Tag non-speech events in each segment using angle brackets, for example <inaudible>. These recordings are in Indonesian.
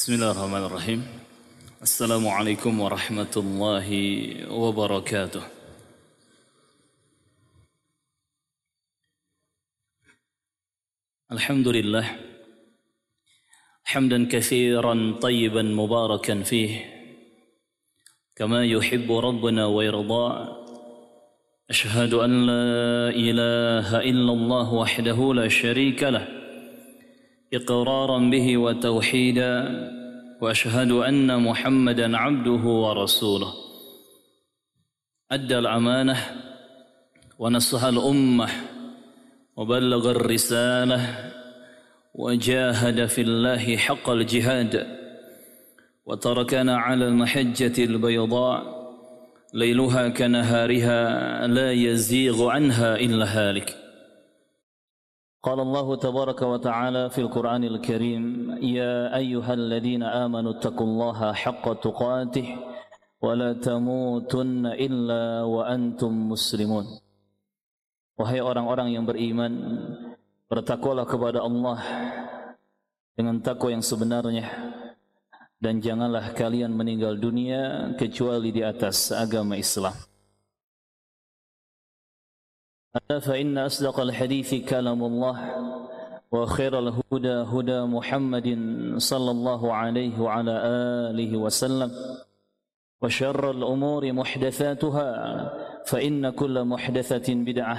بسم الله الرحمن الرحيم السلام عليكم ورحمة الله وبركاته الحمد لله حمدا كثيرا طيبا مباركا فيه كما يحب ربنا ويرضى أشهد أن لا إله إلا الله وحده لا شريك له إقرارا به وتوحيدا وأشهد أن محمدا عبده ورسوله. أدى الأمانة ونصح الأمة وبلغ الرسالة وجاهد في الله حق الجهاد وتركنا على المحجة البيضاء ليلها كنهارها لا يزيغ عنها إلا هالك. قال الله تبارك وتعالى في القرآن الكريم يا أيها الذين آمنوا اتقوا الله حق تقاته ولا تموتن إلا وأنتم مسلمون Wahai orang-orang yang beriman Bertakwalah kepada Allah Dengan takwa yang sebenarnya Dan janganlah kalian meninggal dunia Kecuali di atas agama Islam فإن أصدق الحديث كلام الله وخير الهدى هدى محمد صلى الله عليه وعلى آله وسلم وشر الأمور محدثاتها فإن كل محدثة بدعة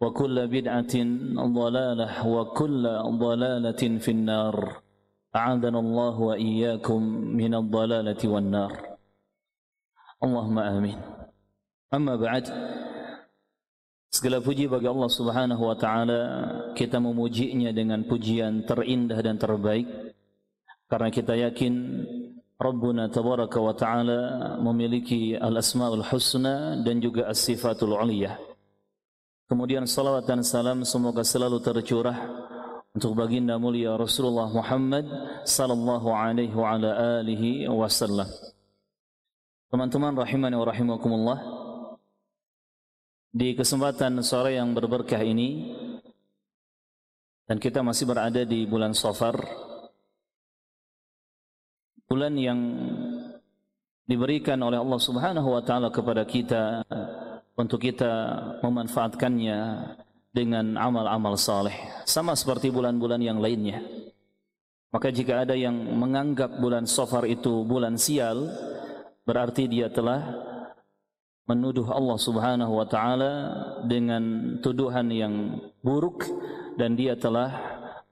وكل بدعة ضلالة وكل ضلالة في النار. أعاذنا الله وإياكم من الضلالة والنار. اللهم آمين. أما بعد Segala puji bagi Allah Subhanahu wa taala, kita memujinya dengan pujian terindah dan terbaik karena kita yakin Rabbuna tabaraka wa taala memiliki al-asmaul husna dan juga as-sifatul uliyah. Kemudian salawat dan salam semoga selalu tercurah untuk baginda mulia Rasulullah Muhammad sallallahu alaihi wa ala alihi wasallam. Teman-teman rahimani wa rahimakumullah, di kesempatan sore yang berberkah ini dan kita masih berada di bulan Safar bulan yang diberikan oleh Allah Subhanahu wa taala kepada kita untuk kita memanfaatkannya dengan amal-amal saleh sama seperti bulan-bulan yang lainnya. Maka jika ada yang menganggap bulan Safar itu bulan sial berarti dia telah menuduh Allah Subhanahu wa taala dengan tuduhan yang buruk dan dia telah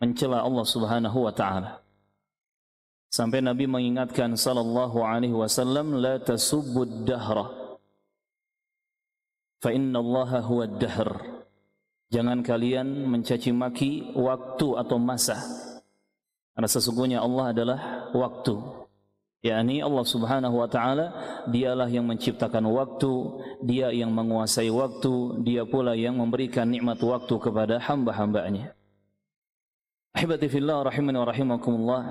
mencela Allah Subhanahu wa taala. Sampai Nabi mengingatkan sallallahu alaihi wasallam la tasubbud dahra fa inna Allah huwa dahr. Jangan kalian mencaci maki waktu atau masa. Karena sesungguhnya Allah adalah waktu yakni Allah Subhanahu wa taala dialah yang menciptakan waktu dia yang menguasai waktu dia pula yang memberikan nikmat waktu kepada hamba-hambanya. Ahibati fillah rahimani wa rahimakumullah.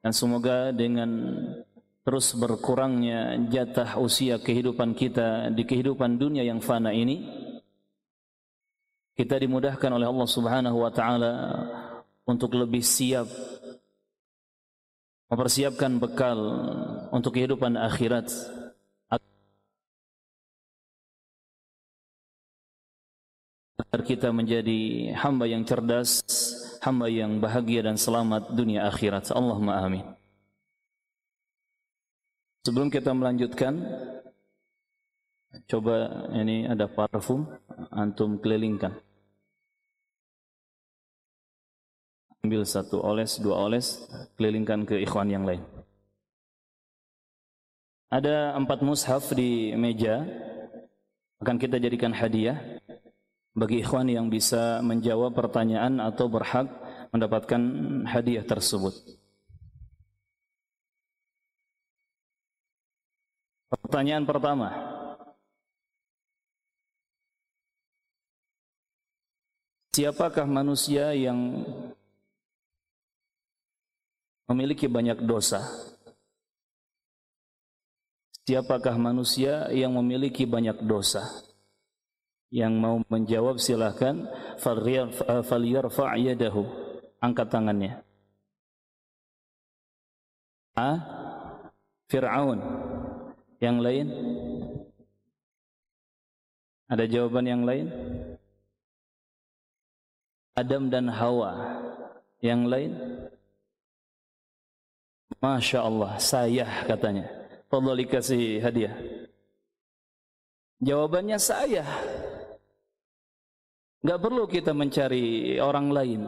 Dan semoga dengan terus berkurangnya jatah usia kehidupan kita di kehidupan dunia yang fana ini kita dimudahkan oleh Allah Subhanahu wa taala untuk lebih siap mempersiapkan bekal untuk kehidupan akhirat agar kita menjadi hamba yang cerdas, hamba yang bahagia dan selamat dunia akhirat. Allahumma amin. Sebelum kita melanjutkan, coba ini ada parfum, antum kelilingkan. Ambil satu oles, dua oles, kelilingkan ke ikhwan yang lain. Ada empat mushaf di meja, akan kita jadikan hadiah bagi ikhwan yang bisa menjawab pertanyaan atau berhak mendapatkan hadiah tersebut. Pertanyaan pertama. Siapakah manusia yang memiliki banyak dosa. Siapakah manusia yang memiliki banyak dosa? Yang mau menjawab silahkan falyarfa' yadahu. Angkat tangannya. Ah? Fir'aun. Yang lain? Ada jawaban yang lain? Adam dan Hawa. Yang lain? Masya Allah, saya katanya. Allah dikasih hadiah. Jawabannya saya. Gak perlu kita mencari orang lain.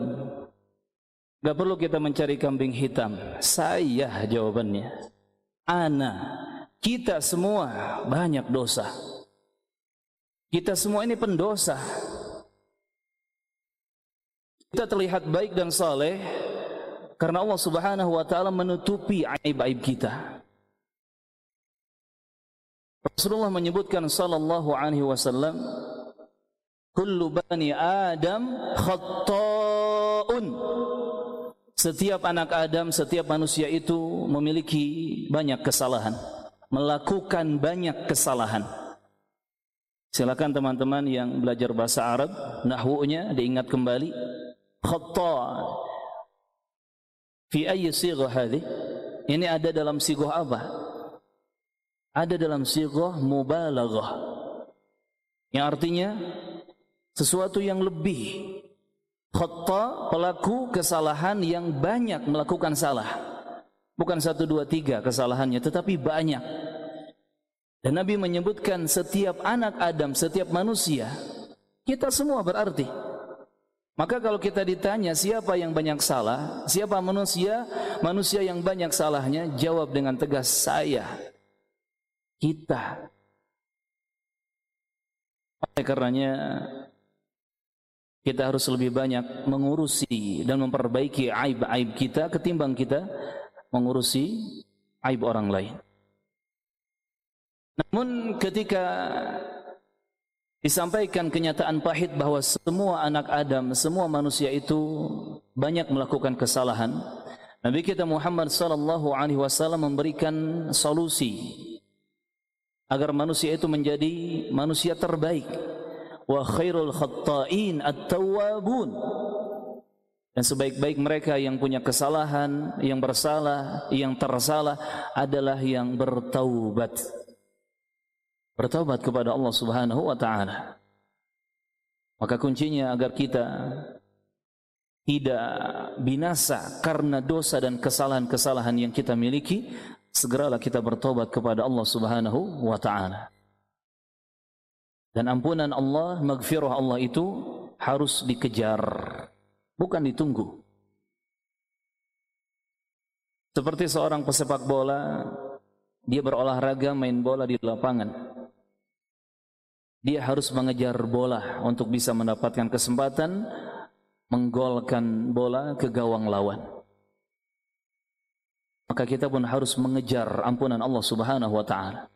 Gak perlu kita mencari kambing hitam. Saya jawabannya. Ana. Kita semua banyak dosa. Kita semua ini pendosa. Kita terlihat baik dan saleh karena Allah Subhanahu wa taala menutupi aib-aib kita. Rasulullah menyebutkan sallallahu alaihi wasallam kullu bani adam khatta'un setiap anak Adam, setiap manusia itu memiliki banyak kesalahan, melakukan banyak kesalahan. Silakan teman-teman yang belajar bahasa Arab, nahwunya diingat kembali. Khata fi ayyi sighah hadhi? Ini ada dalam sighah apa? Ada dalam sighah mubalaghah. Yang artinya sesuatu yang lebih. Khata pelaku kesalahan yang banyak melakukan salah. Bukan satu dua tiga kesalahannya, tetapi banyak. Dan Nabi menyebutkan setiap anak Adam, setiap manusia, kita semua berarti. Maka kalau kita ditanya siapa yang banyak salah, siapa manusia, manusia yang banyak salahnya, jawab dengan tegas saya. Kita. Oleh karenanya kita harus lebih banyak mengurusi dan memperbaiki aib-aib kita ketimbang kita mengurusi aib orang lain. Namun ketika disampaikan kenyataan pahit bahwa semua anak Adam, semua manusia itu banyak melakukan kesalahan, Nabi kita Muhammad sallallahu alaihi wasallam memberikan solusi agar manusia itu menjadi manusia terbaik. Wa khairul khatta'in at-tawwabun. Dan sebaik-baik mereka yang punya kesalahan, yang bersalah, yang tersalah adalah yang bertaubat bertaubat kepada Allah Subhanahu wa taala. Maka kuncinya agar kita tidak binasa karena dosa dan kesalahan-kesalahan yang kita miliki, segeralah kita bertobat kepada Allah Subhanahu wa taala. Dan ampunan Allah, magfirah Allah itu harus dikejar, bukan ditunggu. Seperti seorang pesepak bola, dia berolahraga main bola di lapangan dia harus mengejar bola untuk bisa mendapatkan kesempatan menggolkan bola ke gawang lawan. Maka kita pun harus mengejar ampunan Allah Subhanahu wa taala.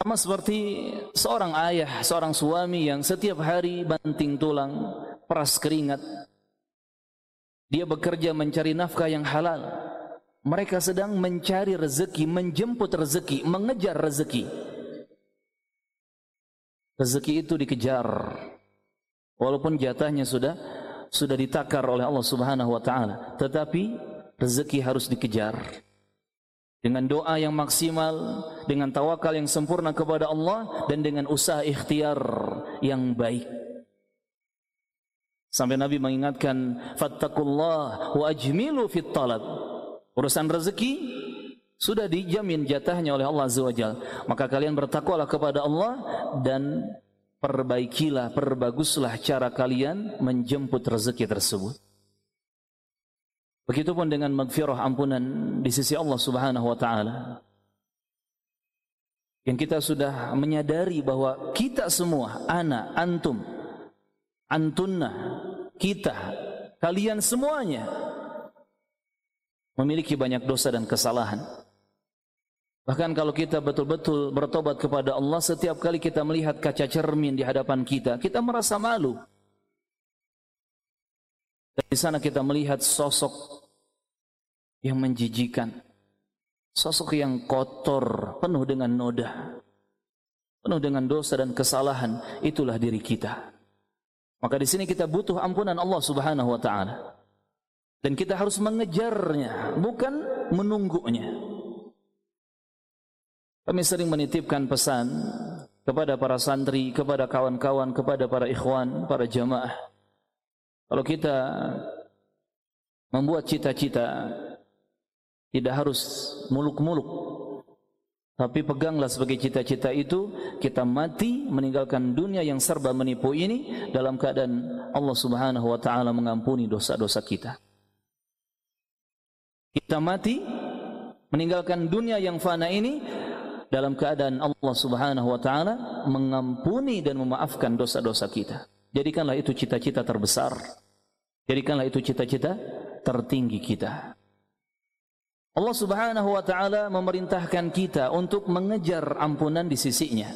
Sama seperti seorang ayah, seorang suami yang setiap hari banting tulang, peras keringat. Dia bekerja mencari nafkah yang halal. Mereka sedang mencari rezeki, menjemput rezeki, mengejar rezeki. Rezeki itu dikejar. Walaupun jatahnya sudah sudah ditakar oleh Allah Subhanahu wa taala, tetapi rezeki harus dikejar. Dengan doa yang maksimal, dengan tawakal yang sempurna kepada Allah dan dengan usaha ikhtiar yang baik. Sampai Nabi mengingatkan, "Fattakullah wa ajmilu fit talab." Urusan rezeki sudah dijamin jatahnya oleh Allah Azza wa. Maka kalian bertakwalah kepada Allah dan perbaikilah, perbaguslah cara kalian menjemput rezeki tersebut. Begitupun dengan magfirah ampunan di sisi Allah Subhanahu wa taala. Yang kita sudah menyadari bahwa kita semua, ana, antum, antunna, kita, kalian semuanya memiliki banyak dosa dan kesalahan. Bahkan kalau kita betul-betul bertobat kepada Allah, setiap kali kita melihat kaca cermin di hadapan kita, kita merasa malu. Dan di sana kita melihat sosok yang menjijikan. Sosok yang kotor, penuh dengan noda. Penuh dengan dosa dan kesalahan. Itulah diri kita. Maka di sini kita butuh ampunan Allah subhanahu wa ta'ala. Dan kita harus mengejarnya, bukan menunggunya. Kami sering menitipkan pesan kepada para santri, kepada kawan-kawan, kepada para ikhwan, para jamaah. Kalau kita membuat cita-cita tidak harus muluk-muluk tapi peganglah sebagai cita-cita itu kita mati meninggalkan dunia yang serba menipu ini dalam keadaan Allah Subhanahu wa taala mengampuni dosa-dosa kita. Kita mati meninggalkan dunia yang fana ini dalam keadaan Allah Subhanahu wa taala mengampuni dan memaafkan dosa-dosa kita. Jadikanlah itu cita-cita terbesar. Jadikanlah itu cita-cita tertinggi kita. Allah Subhanahu wa taala memerintahkan kita untuk mengejar ampunan di sisinya.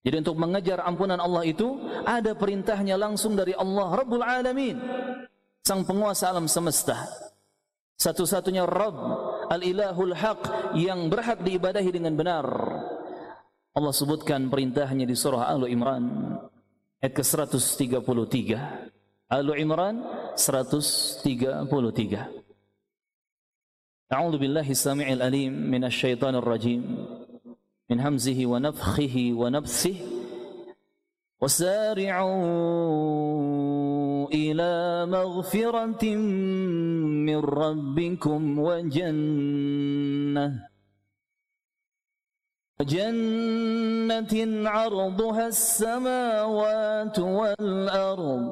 Jadi untuk mengejar ampunan Allah itu ada perintahnya langsung dari Allah Rabbul Alamin, sang penguasa alam semesta. Satu-satunya Rabb, al-ilahul haq yang berhak diibadahi dengan benar. Allah sebutkan perintahnya di surah Al Imran ayat ke-133. Al Imran 133. أعوذ بالله السميع الأليم من الشيطان rajim. Min همزه ونفخه ونبثه wa إلى مغفرة من ربكم وجنة جنة عرضها السماوات والأرض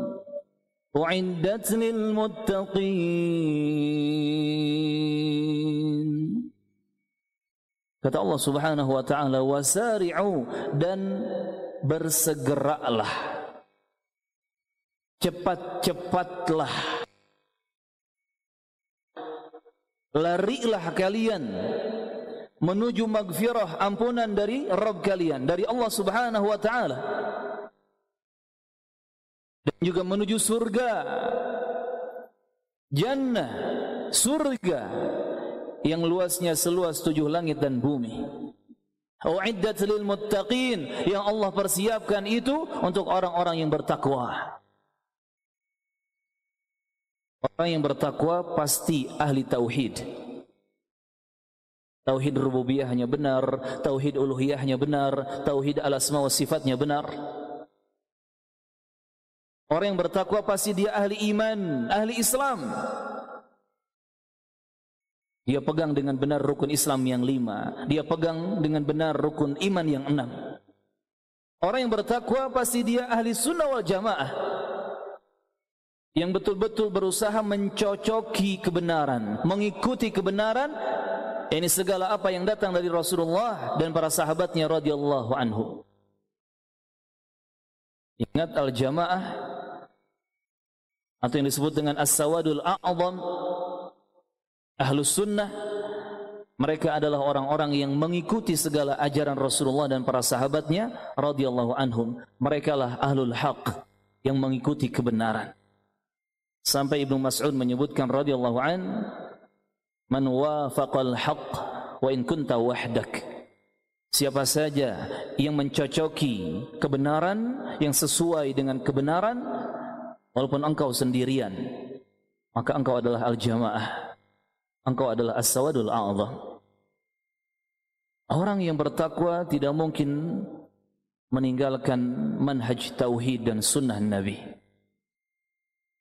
أعدت للمتقين. Kata Allah Subhanahu wa taala wasari'u dan bersegeralah cepat-cepatlah. Larilah kalian menuju magfirah ampunan dari Rabb kalian dari Allah Subhanahu wa taala. Dan juga menuju surga. Jannah surga yang luasnya seluas tujuh langit dan bumi. Uiddat lil muttaqin. Yang Allah persiapkan itu untuk orang-orang yang bertakwa. Orang yang bertakwa pasti ahli tauhid. Tauhid rububiyahnya benar, tauhid uluhiyahnya benar, tauhid al-asma wa sifatnya benar. Orang yang bertakwa pasti dia ahli iman, ahli Islam. Dia pegang dengan benar rukun Islam yang lima. Dia pegang dengan benar rukun iman yang enam. Orang yang bertakwa pasti dia ahli sunnah wal jamaah. Yang betul-betul berusaha mencocoki kebenaran. Mengikuti kebenaran. Ini segala apa yang datang dari Rasulullah dan para sahabatnya radhiyallahu anhu. Ingat al-jamaah atau yang disebut dengan as-sawadul a'zam ahlus sunnah mereka adalah orang-orang yang mengikuti segala ajaran Rasulullah dan para sahabatnya radhiyallahu anhum mereka lah ahlul haq yang mengikuti kebenaran sampai Ibnu Mas'ud menyebutkan radhiyallahu an man wafaqal haqq wa in kunta wahdak. Siapa saja yang mencocoki kebenaran yang sesuai dengan kebenaran walaupun engkau sendirian maka engkau adalah al-jamaah. Engkau adalah as-sawadul a'zam. Orang yang bertakwa tidak mungkin meninggalkan manhaj tauhid dan sunnah nabi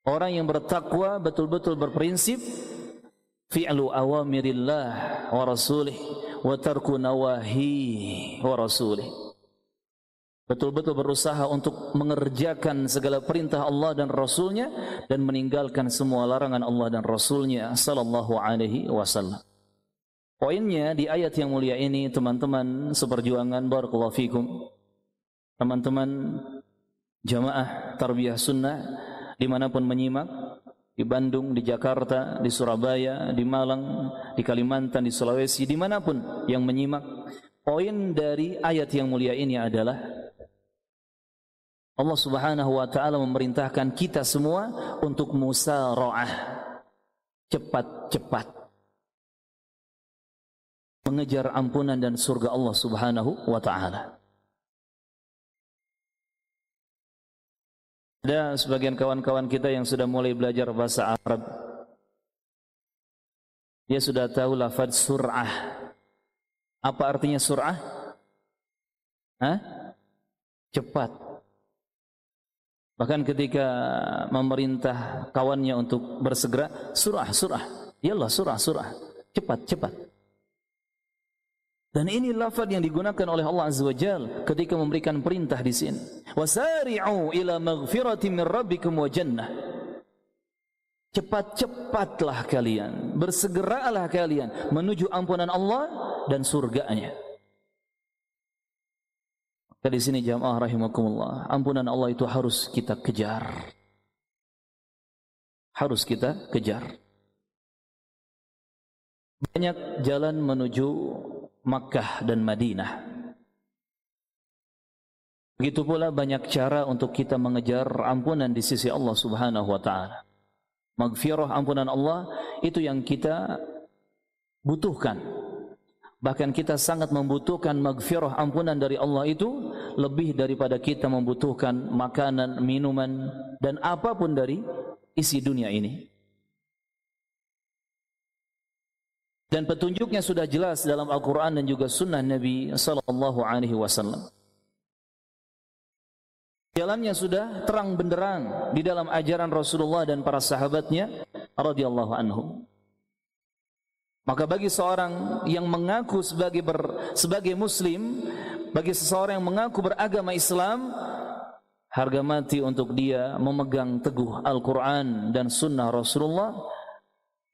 orang yang bertakwa betul-betul berprinsip fi'lu awamirillah wa rasulih wa tarku nawahi wa rasulih. Betul-betul berusaha untuk mengerjakan segala perintah Allah dan Rasulnya dan meninggalkan semua larangan Allah dan Rasulnya sallallahu alaihi wasallam. Poinnya di ayat yang mulia ini teman-teman seperjuangan barakallahu fikum. Teman-teman jamaah tarbiyah sunnah di mana pun menyimak di Bandung, di Jakarta, di Surabaya, di Malang, di Kalimantan, di Sulawesi, di mana pun yang menyimak. Poin dari ayat yang mulia ini adalah Allah Subhanahu wa taala memerintahkan kita semua untuk musara'ah. Cepat-cepat mengejar ampunan dan surga Allah Subhanahu wa taala. Ada sebagian kawan-kawan kita yang sudah mulai belajar bahasa Arab. Dia sudah tahu lafaz surah. Apa artinya surah? Hah? Cepat. Bahkan ketika memerintah kawannya untuk bersegera, surah, surah. Yalah, surah, surah. Cepat, cepat. Dan ini lafaz yang digunakan oleh Allah Azza wa Jal ketika memberikan perintah di sini. Wasari'u ila maghfiratin min rabbikum wa. Cepat-cepatlah kalian, bersegeralah kalian menuju ampunan Allah dan surganya. Di sini jamaah rahimakumullah, ampunan Allah itu harus kita kejar. Harus kita kejar. Banyak jalan menuju Makkah dan Madinah. Begitu pula banyak cara untuk kita mengejar ampunan di sisi Allah Subhanahu wa taala. Maghfirah ampunan Allah itu yang kita butuhkan. Bahkan kita sangat membutuhkan maghfirah ampunan dari Allah itu lebih daripada kita membutuhkan makanan, minuman dan apa pun dari isi dunia ini. Dan petunjuknya sudah jelas dalam Al-Quran dan juga Sunnah Nabi Sallallahu Alaihi Wasallam. Jalannya sudah terang benderang di dalam ajaran Rasulullah dan para sahabatnya radhiyallahu anhum. Maka bagi seorang yang mengaku sebagai ber, sebagai muslim, bagi seseorang yang mengaku beragama Islam, harga mati untuk dia memegang teguh Al-Quran dan Sunnah Rasulullah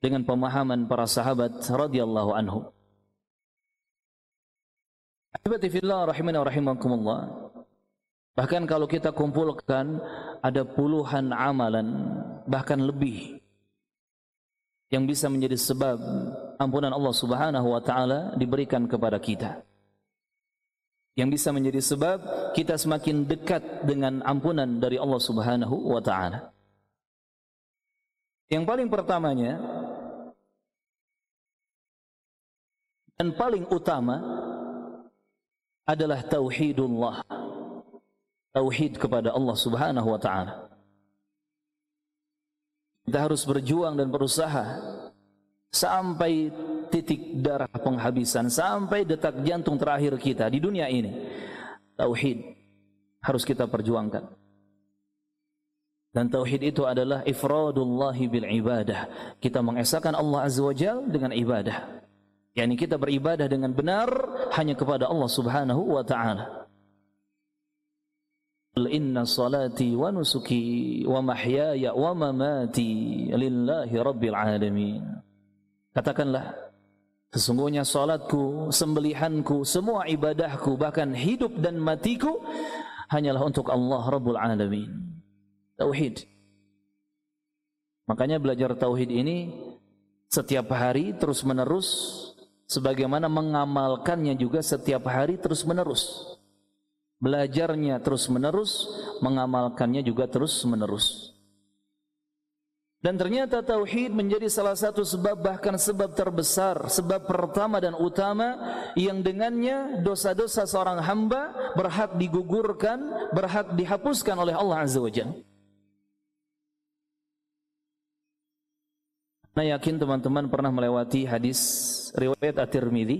dengan pemahaman para sahabat radhiyallahu anhum. Ahibati fillah rahimana rahimakumullah. Bahkan kalau kita kumpulkan ada puluhan amalan bahkan lebih yang bisa menjadi sebab ampunan Allah Subhanahu wa taala diberikan kepada kita. Yang bisa menjadi sebab kita semakin dekat dengan ampunan dari Allah Subhanahu wa taala. Yang paling pertamanya dan paling utama adalah tauhidullah. Tauhid kepada Allah Subhanahu wa taala. Kita harus berjuang dan berusaha sampai titik darah penghabisan, sampai detak jantung terakhir kita di dunia ini. Tauhid harus kita perjuangkan. Dan tauhid itu adalah ifradullah bil ibadah. Kita mengesahkan Allah Azza wa Jalla dengan ibadah yakni kita beribadah dengan benar hanya kepada Allah Subhanahu wa taala. Inna salati wa nusuki wa mahyaya wa mamati lillahi rabbil alamin. Katakanlah sesungguhnya salatku, sembelihanku, semua ibadahku bahkan hidup dan matiku hanyalah untuk Allah Rabbul alamin. Tauhid. Makanya belajar tauhid ini setiap hari terus menerus sebagaimana mengamalkannya juga setiap hari terus menerus belajarnya terus menerus mengamalkannya juga terus menerus dan ternyata tauhid menjadi salah satu sebab bahkan sebab terbesar sebab pertama dan utama yang dengannya dosa-dosa seorang hamba berhak digugurkan berhak dihapuskan oleh Allah Azza wa Nah yakin teman-teman pernah melewati hadis riwayat At-Tirmidzi.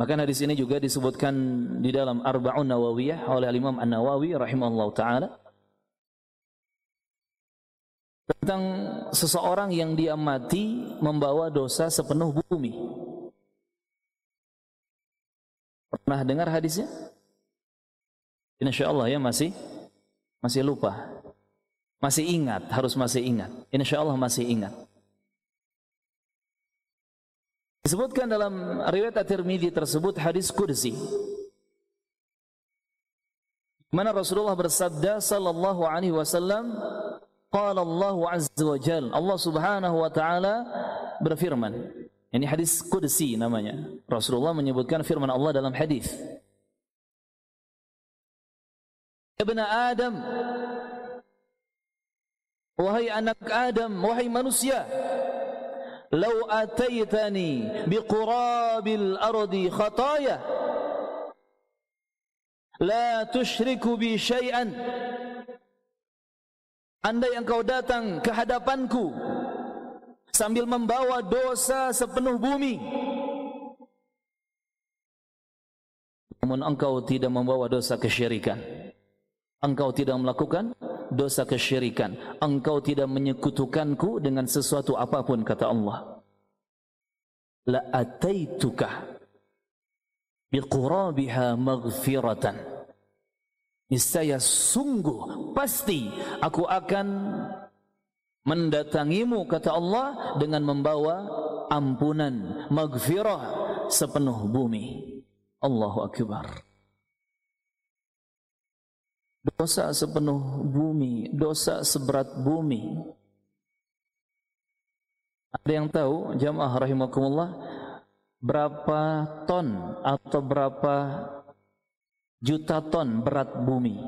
Maka hadis ini juga disebutkan di dalam Arba'un Nawawiyah oleh Imam An-Nawawi rahimahullah taala tentang seseorang yang dia mati membawa dosa sepenuh bumi. Pernah dengar hadisnya? Insya Allah ya masih masih lupa. Masih ingat, harus masih ingat. Insya Allah masih ingat. Disebutkan dalam riwayat At-Tirmidzi tersebut hadis kursi. Mana Rasulullah bersabda sallallahu alaihi wasallam, qala Allah azza wa jalla, Allah Subhanahu wa taala berfirman. Ini hadis kursi namanya. Rasulullah menyebutkan firman Allah dalam hadis. Ibn Adam Wahai anak Adam, wahai manusia, "Lau ataitani biqurabil ardi khataya la tushriku bi syai'an Andai engkau datang ke hadapanku sambil membawa dosa sepenuh bumi. Namun engkau tidak membawa dosa kesyirikan. Engkau tidak melakukan dosa kesyirikan. Engkau tidak menyekutukanku dengan sesuatu apa pun kata Allah. La ataituka biqurabiha maghfiratan. Niscaya sungguh pasti aku akan mendatangimu kata Allah dengan membawa ampunan maghfirah sepenuh bumi. Allahu akbar. Dosa sepenuh bumi, dosa seberat bumi. Ada yang tahu jamaah rahimakumullah berapa ton atau berapa juta ton berat bumi.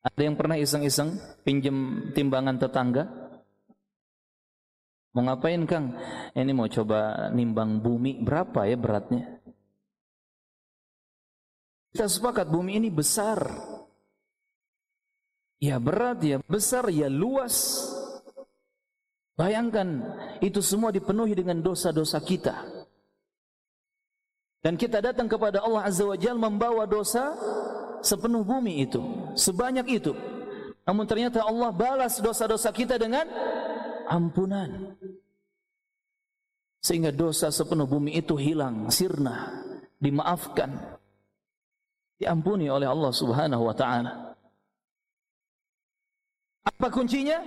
Ada yang pernah iseng-iseng pinjam timbangan tetangga? Mau ngapain Kang? Ini mau coba nimbang bumi berapa ya beratnya? Kita sepakat bumi ini besar. Ya berat, ya besar, ya luas. Bayangkan itu semua dipenuhi dengan dosa-dosa kita. Dan kita datang kepada Allah Azza wa Jal membawa dosa sepenuh bumi itu, sebanyak itu. Namun ternyata Allah balas dosa-dosa kita dengan ampunan. Sehingga dosa sepenuh bumi itu hilang, sirna, dimaafkan. Diampuni oleh Allah Subhanahu wa taala. Apa kuncinya?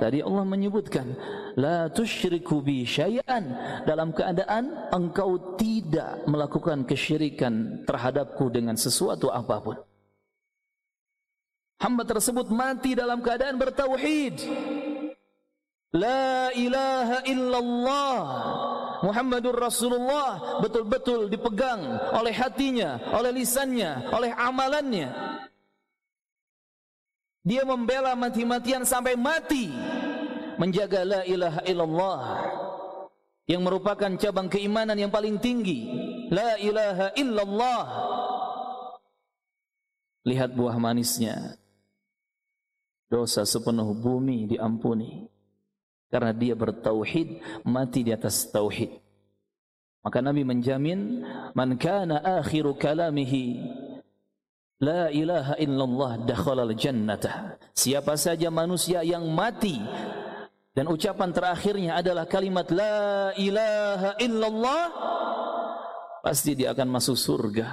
Tadi Allah menyebutkan la tusyriku bi syai'an dalam keadaan engkau tidak melakukan kesyirikan terhadapku dengan sesuatu apa pun. Hamba tersebut mati dalam keadaan bertauhid. La ilaha illallah Muhammadur Rasulullah betul-betul dipegang oleh hatinya, oleh lisannya, oleh amalannya. Dia membela mati-matian sampai mati menjaga la ilaha illallah yang merupakan cabang keimanan yang paling tinggi. La ilaha illallah. Lihat buah manisnya. Dosa sepenuh bumi diampuni. Karena dia bertauhid, mati di atas tauhid. Maka Nabi menjamin, Man kana akhiru kalamihi La ilaha illallah dakhalal jannata. Siapa saja manusia yang mati dan ucapan terakhirnya adalah kalimat la ilaha illallah pasti dia akan masuk surga.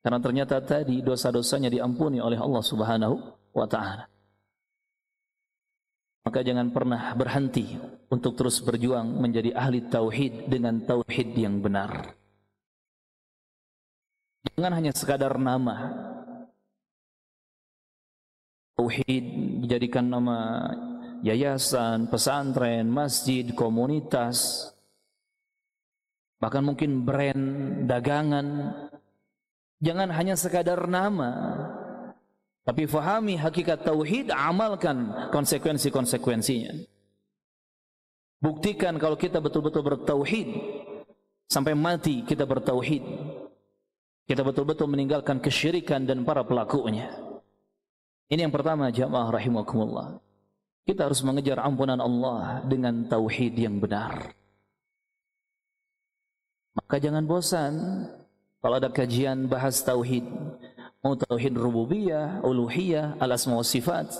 Karena ternyata tadi dosa-dosanya diampuni oleh Allah Subhanahu wa taala. Maka jangan pernah berhenti untuk terus berjuang menjadi ahli tauhid dengan tauhid yang benar. Jangan hanya sekadar nama. Tauhid dijadikan nama yayasan, pesantren, masjid, komunitas, bahkan mungkin brand dagangan. Jangan hanya sekadar nama, tapi fahami hakikat tauhid, amalkan konsekuensi-konsekuensinya. Buktikan kalau kita betul-betul bertauhid sampai mati kita bertauhid. Kita betul-betul meninggalkan kesyirikan dan para pelakunya. Ini yang pertama jamaah rahimakumullah. Kita harus mengejar ampunan Allah dengan tauhid yang benar. Maka jangan bosan kalau ada kajian bahas tauhid. Mau tauhid rububiyah, uluhiyah, al-asma wa sifat.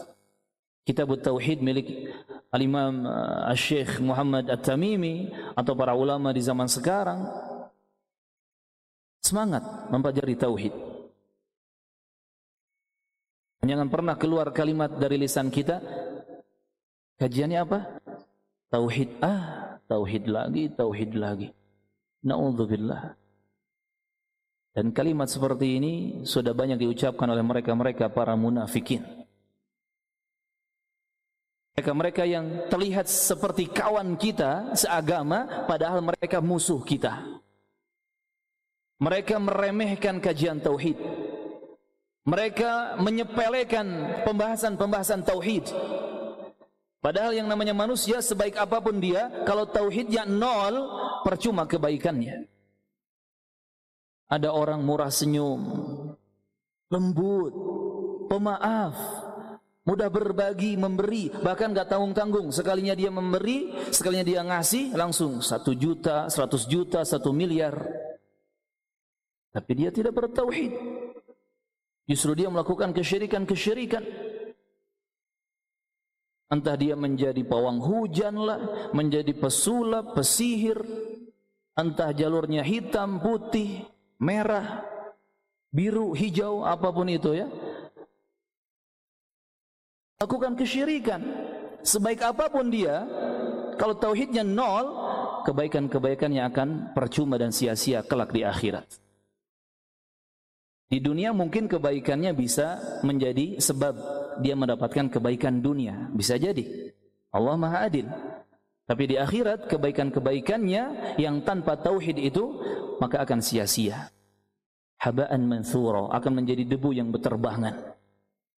Kitab tauhid milik al-imam uh, Muhammad at-Tamimi atau para ulama di zaman sekarang Semangat mempelajari tauhid. Jangan pernah keluar kalimat dari lisan kita. Kajiannya apa? Tauhid ah, tauhid lagi, tauhid lagi. Nauzubillah. Dan kalimat seperti ini sudah banyak diucapkan oleh mereka-mereka para munafikin. Mereka-mereka yang terlihat seperti kawan kita seagama padahal mereka musuh kita. Mereka meremehkan kajian tauhid. Mereka menyepelekan pembahasan-pembahasan tauhid. Padahal yang namanya manusia sebaik apa pun dia, kalau tauhidnya nol, percuma kebaikannya. Ada orang murah senyum, lembut, pemaaf, mudah berbagi, memberi, bahkan gak tanggung-tanggung. Sekalinya dia memberi, sekalinya dia ngasih, langsung satu juta, seratus juta, satu miliar. Tapi dia tidak bertauhid. Justru dia melakukan kesyirikan-kesyirikan. Entah dia menjadi pawang hujan lah, menjadi pesulap, pesihir, entah jalurnya hitam, putih, merah, biru, hijau, apa pun itu ya. Lakukan kesyirikan. Sebaik apa pun dia, kalau tauhidnya nol, kebaikan-kebaikannya akan percuma dan sia-sia kelak di akhirat. Di dunia mungkin kebaikannya bisa menjadi sebab dia mendapatkan kebaikan dunia. Bisa jadi. Allah Maha Adil. Tapi di akhirat kebaikan-kebaikannya yang tanpa tauhid itu maka akan sia-sia. Haba'an manthura akan menjadi debu yang berterbangan.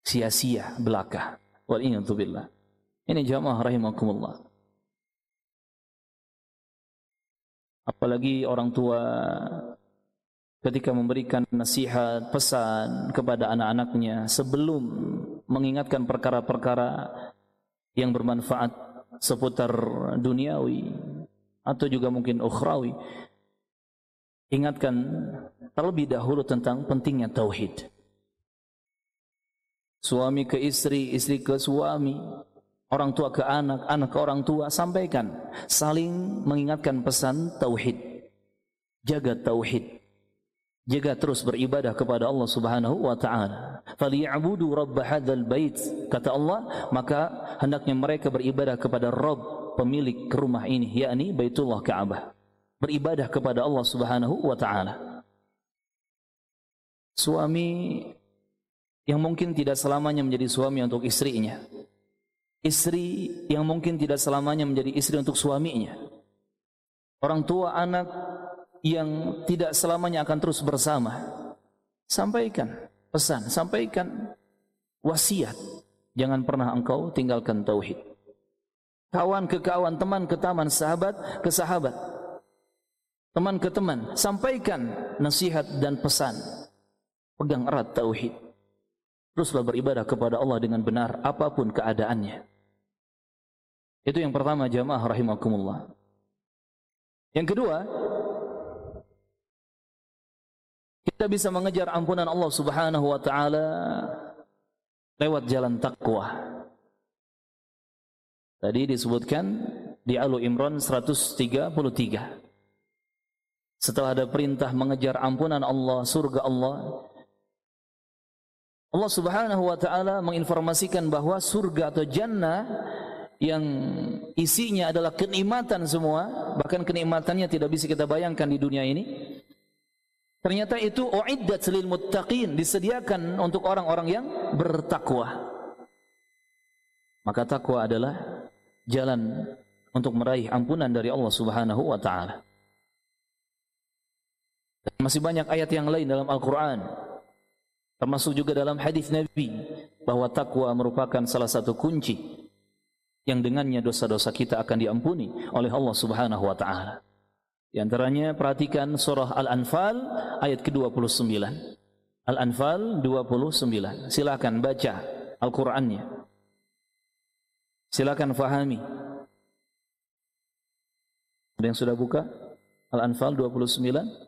Sia-sia belaka. Wal billah. Ini jamaah rahimakumullah. Apalagi orang tua ketika memberikan nasihat, pesan kepada anak-anaknya sebelum mengingatkan perkara-perkara yang bermanfaat seputar duniawi atau juga mungkin ukhrawi. Ingatkan terlebih dahulu tentang pentingnya tauhid. Suami ke istri, istri ke suami, orang tua ke anak, anak ke orang tua, sampaikan. Saling mengingatkan pesan tauhid. Jaga tauhid jaga terus beribadah kepada Allah Subhanahu wa taala. Falyabudu rabb hadzal bait. Kata Allah, maka hendaknya mereka beribadah kepada Rabb pemilik rumah ini, yakni Baitullah Ka'bah. Beribadah kepada Allah Subhanahu wa taala. Suami yang mungkin tidak selamanya menjadi suami untuk istrinya. Istri yang mungkin tidak selamanya menjadi istri untuk suaminya. Orang tua anak yang tidak selamanya akan terus bersama. Sampaikan pesan, sampaikan wasiat. Jangan pernah engkau tinggalkan tauhid. Kawan ke kawan, teman ke teman, sahabat ke sahabat. Teman ke teman, sampaikan nasihat dan pesan. Pegang erat tauhid. Teruslah beribadah kepada Allah dengan benar apa pun keadaannya. Itu yang pertama jamaah rahimakumullah. Yang kedua, kita bisa mengejar ampunan Allah Subhanahu wa taala lewat jalan takwa. Tadi disebutkan di Alu Imran 133. Setelah ada perintah mengejar ampunan Allah, surga Allah, Allah Subhanahu wa taala menginformasikan bahwa surga atau jannah yang isinya adalah kenikmatan semua, bahkan kenikmatannya tidak bisa kita bayangkan di dunia ini. Ternyata itu uiddat lil muttaqin, disediakan untuk orang-orang yang bertakwa. Maka takwa adalah jalan untuk meraih ampunan dari Allah Subhanahu wa taala. Masih banyak ayat yang lain dalam Al-Qur'an. Termasuk juga dalam hadis Nabi bahwa takwa merupakan salah satu kunci yang dengannya dosa-dosa kita akan diampuni oleh Allah Subhanahu wa taala. Di antaranya perhatikan surah Al-Anfal ayat ke-29. Al-Anfal 29. Silakan baca Al-Qur'annya. Silakan fahami. Ada yang sudah buka? Al-Anfal 29.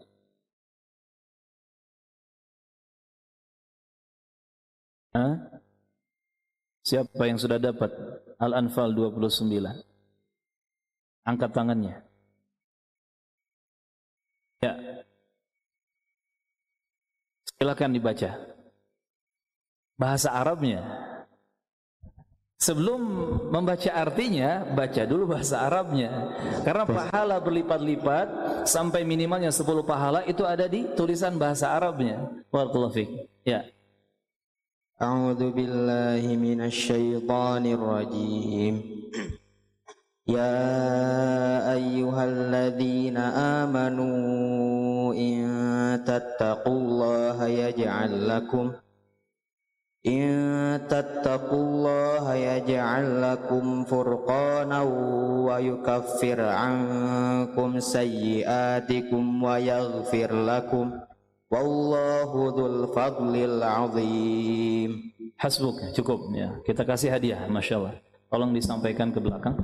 Hah? Siapa yang sudah dapat Al-Anfal 29? Angkat tangannya. Ya. Silakan dibaca. Bahasa Arabnya. Sebelum membaca artinya, baca dulu bahasa Arabnya. Karena pahala berlipat-lipat sampai minimalnya 10 pahala itu ada di tulisan bahasa Arabnya. Barakallahu Ya. A'udzu billahi minasy syaithanir rajim. <clears throat> يا أيها الذين آمنوا إن تتقوا الله يجعل لكم إن تتقوا الله يجعل لكم فرقانا ويكفر عنكم سيئاتكم ويغفر لكم والله ذو الفضل العظيم Hasbuk, cukup ya. Kita kasih hadiah, Masya Allah. Tolong disampaikan ke belakang.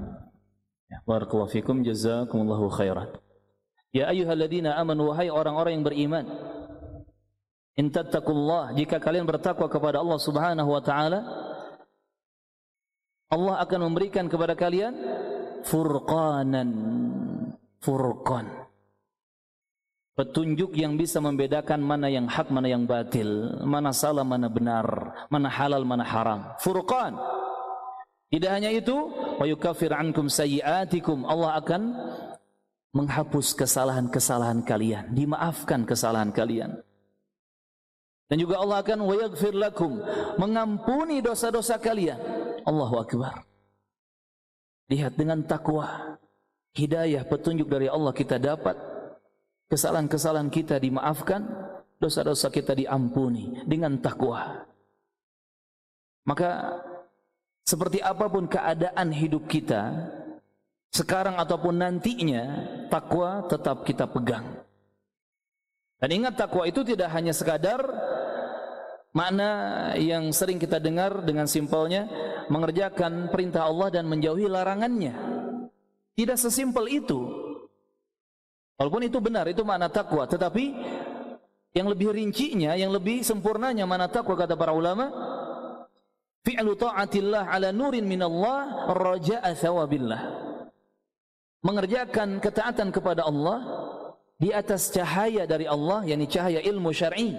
Barakallahu fikum, jazakumullahu khairan. Ya ayyuhalladzina amanu wahai orang-orang yang beriman. In tattaqullah, jika kalian bertakwa kepada Allah Subhanahu wa taala, Allah akan memberikan kepada kalian furqanan. Furqan petunjuk yang bisa membedakan mana yang hak, mana yang batil, mana salah, mana benar, mana halal, mana haram. Furqan. Tidak hanya itu, wa yukaffir ankum sayyi'atikum. Allah akan menghapus kesalahan-kesalahan kalian, dimaafkan kesalahan kalian. Dan juga Allah akan wa yaghfir lakum, mengampuni dosa-dosa kalian. Allahu akbar. Lihat dengan takwa, hidayah, petunjuk dari Allah kita dapat kesalahan-kesalahan kita dimaafkan, dosa-dosa kita diampuni dengan takwa. Maka seperti apa pun keadaan hidup kita, sekarang ataupun nantinya, takwa tetap kita pegang. Dan ingat takwa itu tidak hanya sekadar makna yang sering kita dengar dengan simpelnya mengerjakan perintah Allah dan menjauhi larangannya. Tidak sesimpel itu. Walaupun itu benar, itu makna takwa, tetapi yang lebih rincinya, yang lebih sempurnanya mana takwa kata para ulama, fi'lu ta'atillah ala nurin minallah raja'a thawabillah. Mengerjakan ketaatan kepada Allah di atas cahaya dari Allah, yakni cahaya ilmu syar'i.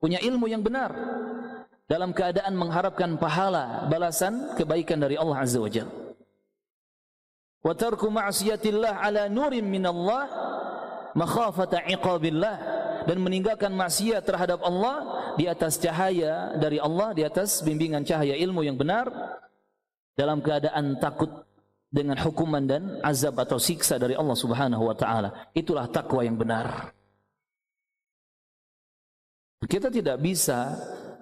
Punya ilmu yang benar dalam keadaan mengharapkan pahala, balasan kebaikan dari Allah Azza wa wa tarku ma'siyatillah ala nurin minallah makhafata iqabillah dan meninggalkan maksiat terhadap Allah di atas cahaya dari Allah di atas bimbingan cahaya ilmu yang benar dalam keadaan takut dengan hukuman dan azab atau siksa dari Allah Subhanahu wa taala. Itulah takwa yang benar. Kita tidak bisa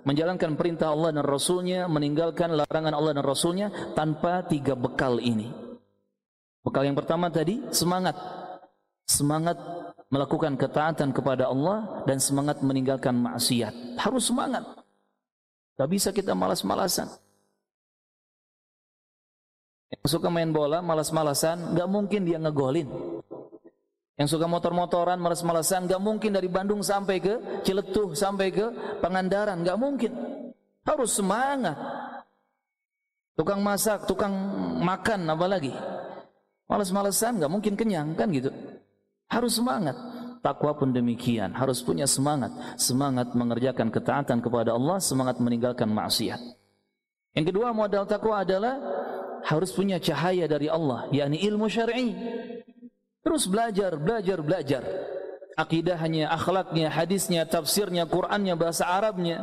menjalankan perintah Allah dan Rasulnya meninggalkan larangan Allah dan Rasulnya tanpa tiga bekal ini. Bekal yang pertama tadi semangat. Semangat melakukan ketaatan kepada Allah dan semangat meninggalkan maksiat. Harus semangat. Gak bisa kita malas-malasan. Yang suka main bola, malas-malasan, gak mungkin dia ngegolin. Yang suka motor-motoran, malas-malasan, gak mungkin dari Bandung sampai ke Ciletuh, sampai ke Pangandaran, gak mungkin. Harus semangat. Tukang masak, tukang makan, apalagi. Malas-malesan nggak mungkin kenyang kan gitu. Harus semangat. Takwa pun demikian, harus punya semangat, semangat mengerjakan ketaatan kepada Allah, semangat meninggalkan maksiat. Yang kedua modal takwa adalah harus punya cahaya dari Allah, yakni ilmu syar'i. Terus belajar, belajar, belajar. Akidahnya, akhlaknya, hadisnya, tafsirnya, Qur'annya, bahasa Arabnya,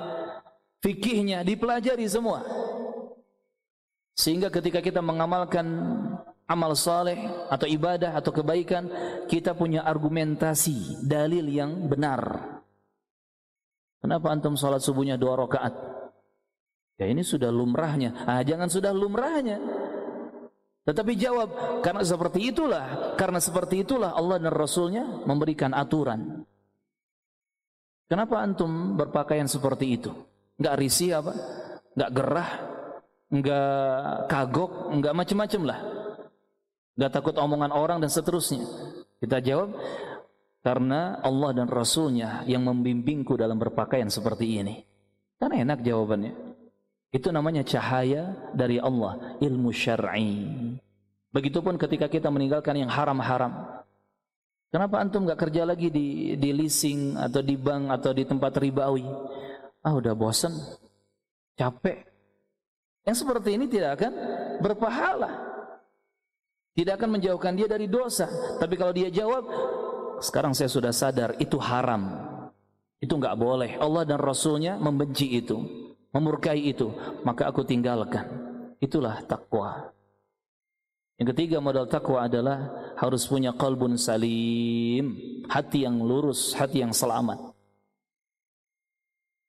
fikihnya dipelajari semua. Sehingga ketika kita mengamalkan amal saleh atau ibadah atau kebaikan, kita punya argumentasi, dalil yang benar. Kenapa antum salat subuhnya dua rakaat? Ya ini sudah lumrahnya. Ah jangan sudah lumrahnya. Tetapi jawab, karena seperti itulah, karena seperti itulah Allah dan Rasulnya memberikan aturan. Kenapa antum berpakaian seperti itu? Enggak risih apa? Enggak gerah? Enggak kagok? Enggak macam-macam lah. Gak takut omongan orang dan seterusnya. Kita jawab, karena Allah dan Rasulnya yang membimbingku dalam berpakaian seperti ini. Kan enak jawabannya. Itu namanya cahaya dari Allah, ilmu syar'i. Begitupun ketika kita meninggalkan yang haram-haram. Kenapa antum gak kerja lagi di, di leasing atau di bank atau di tempat ribawi? Ah udah bosan, capek. Yang seperti ini tidak akan berpahala. Tidak akan menjauhkan dia dari dosa. Tapi kalau dia jawab, sekarang saya sudah sadar itu haram. Itu enggak boleh. Allah dan Rasulnya membenci itu. Memurkai itu. Maka aku tinggalkan. Itulah takwa. Yang ketiga modal takwa adalah harus punya kalbun salim. Hati yang lurus, hati yang selamat.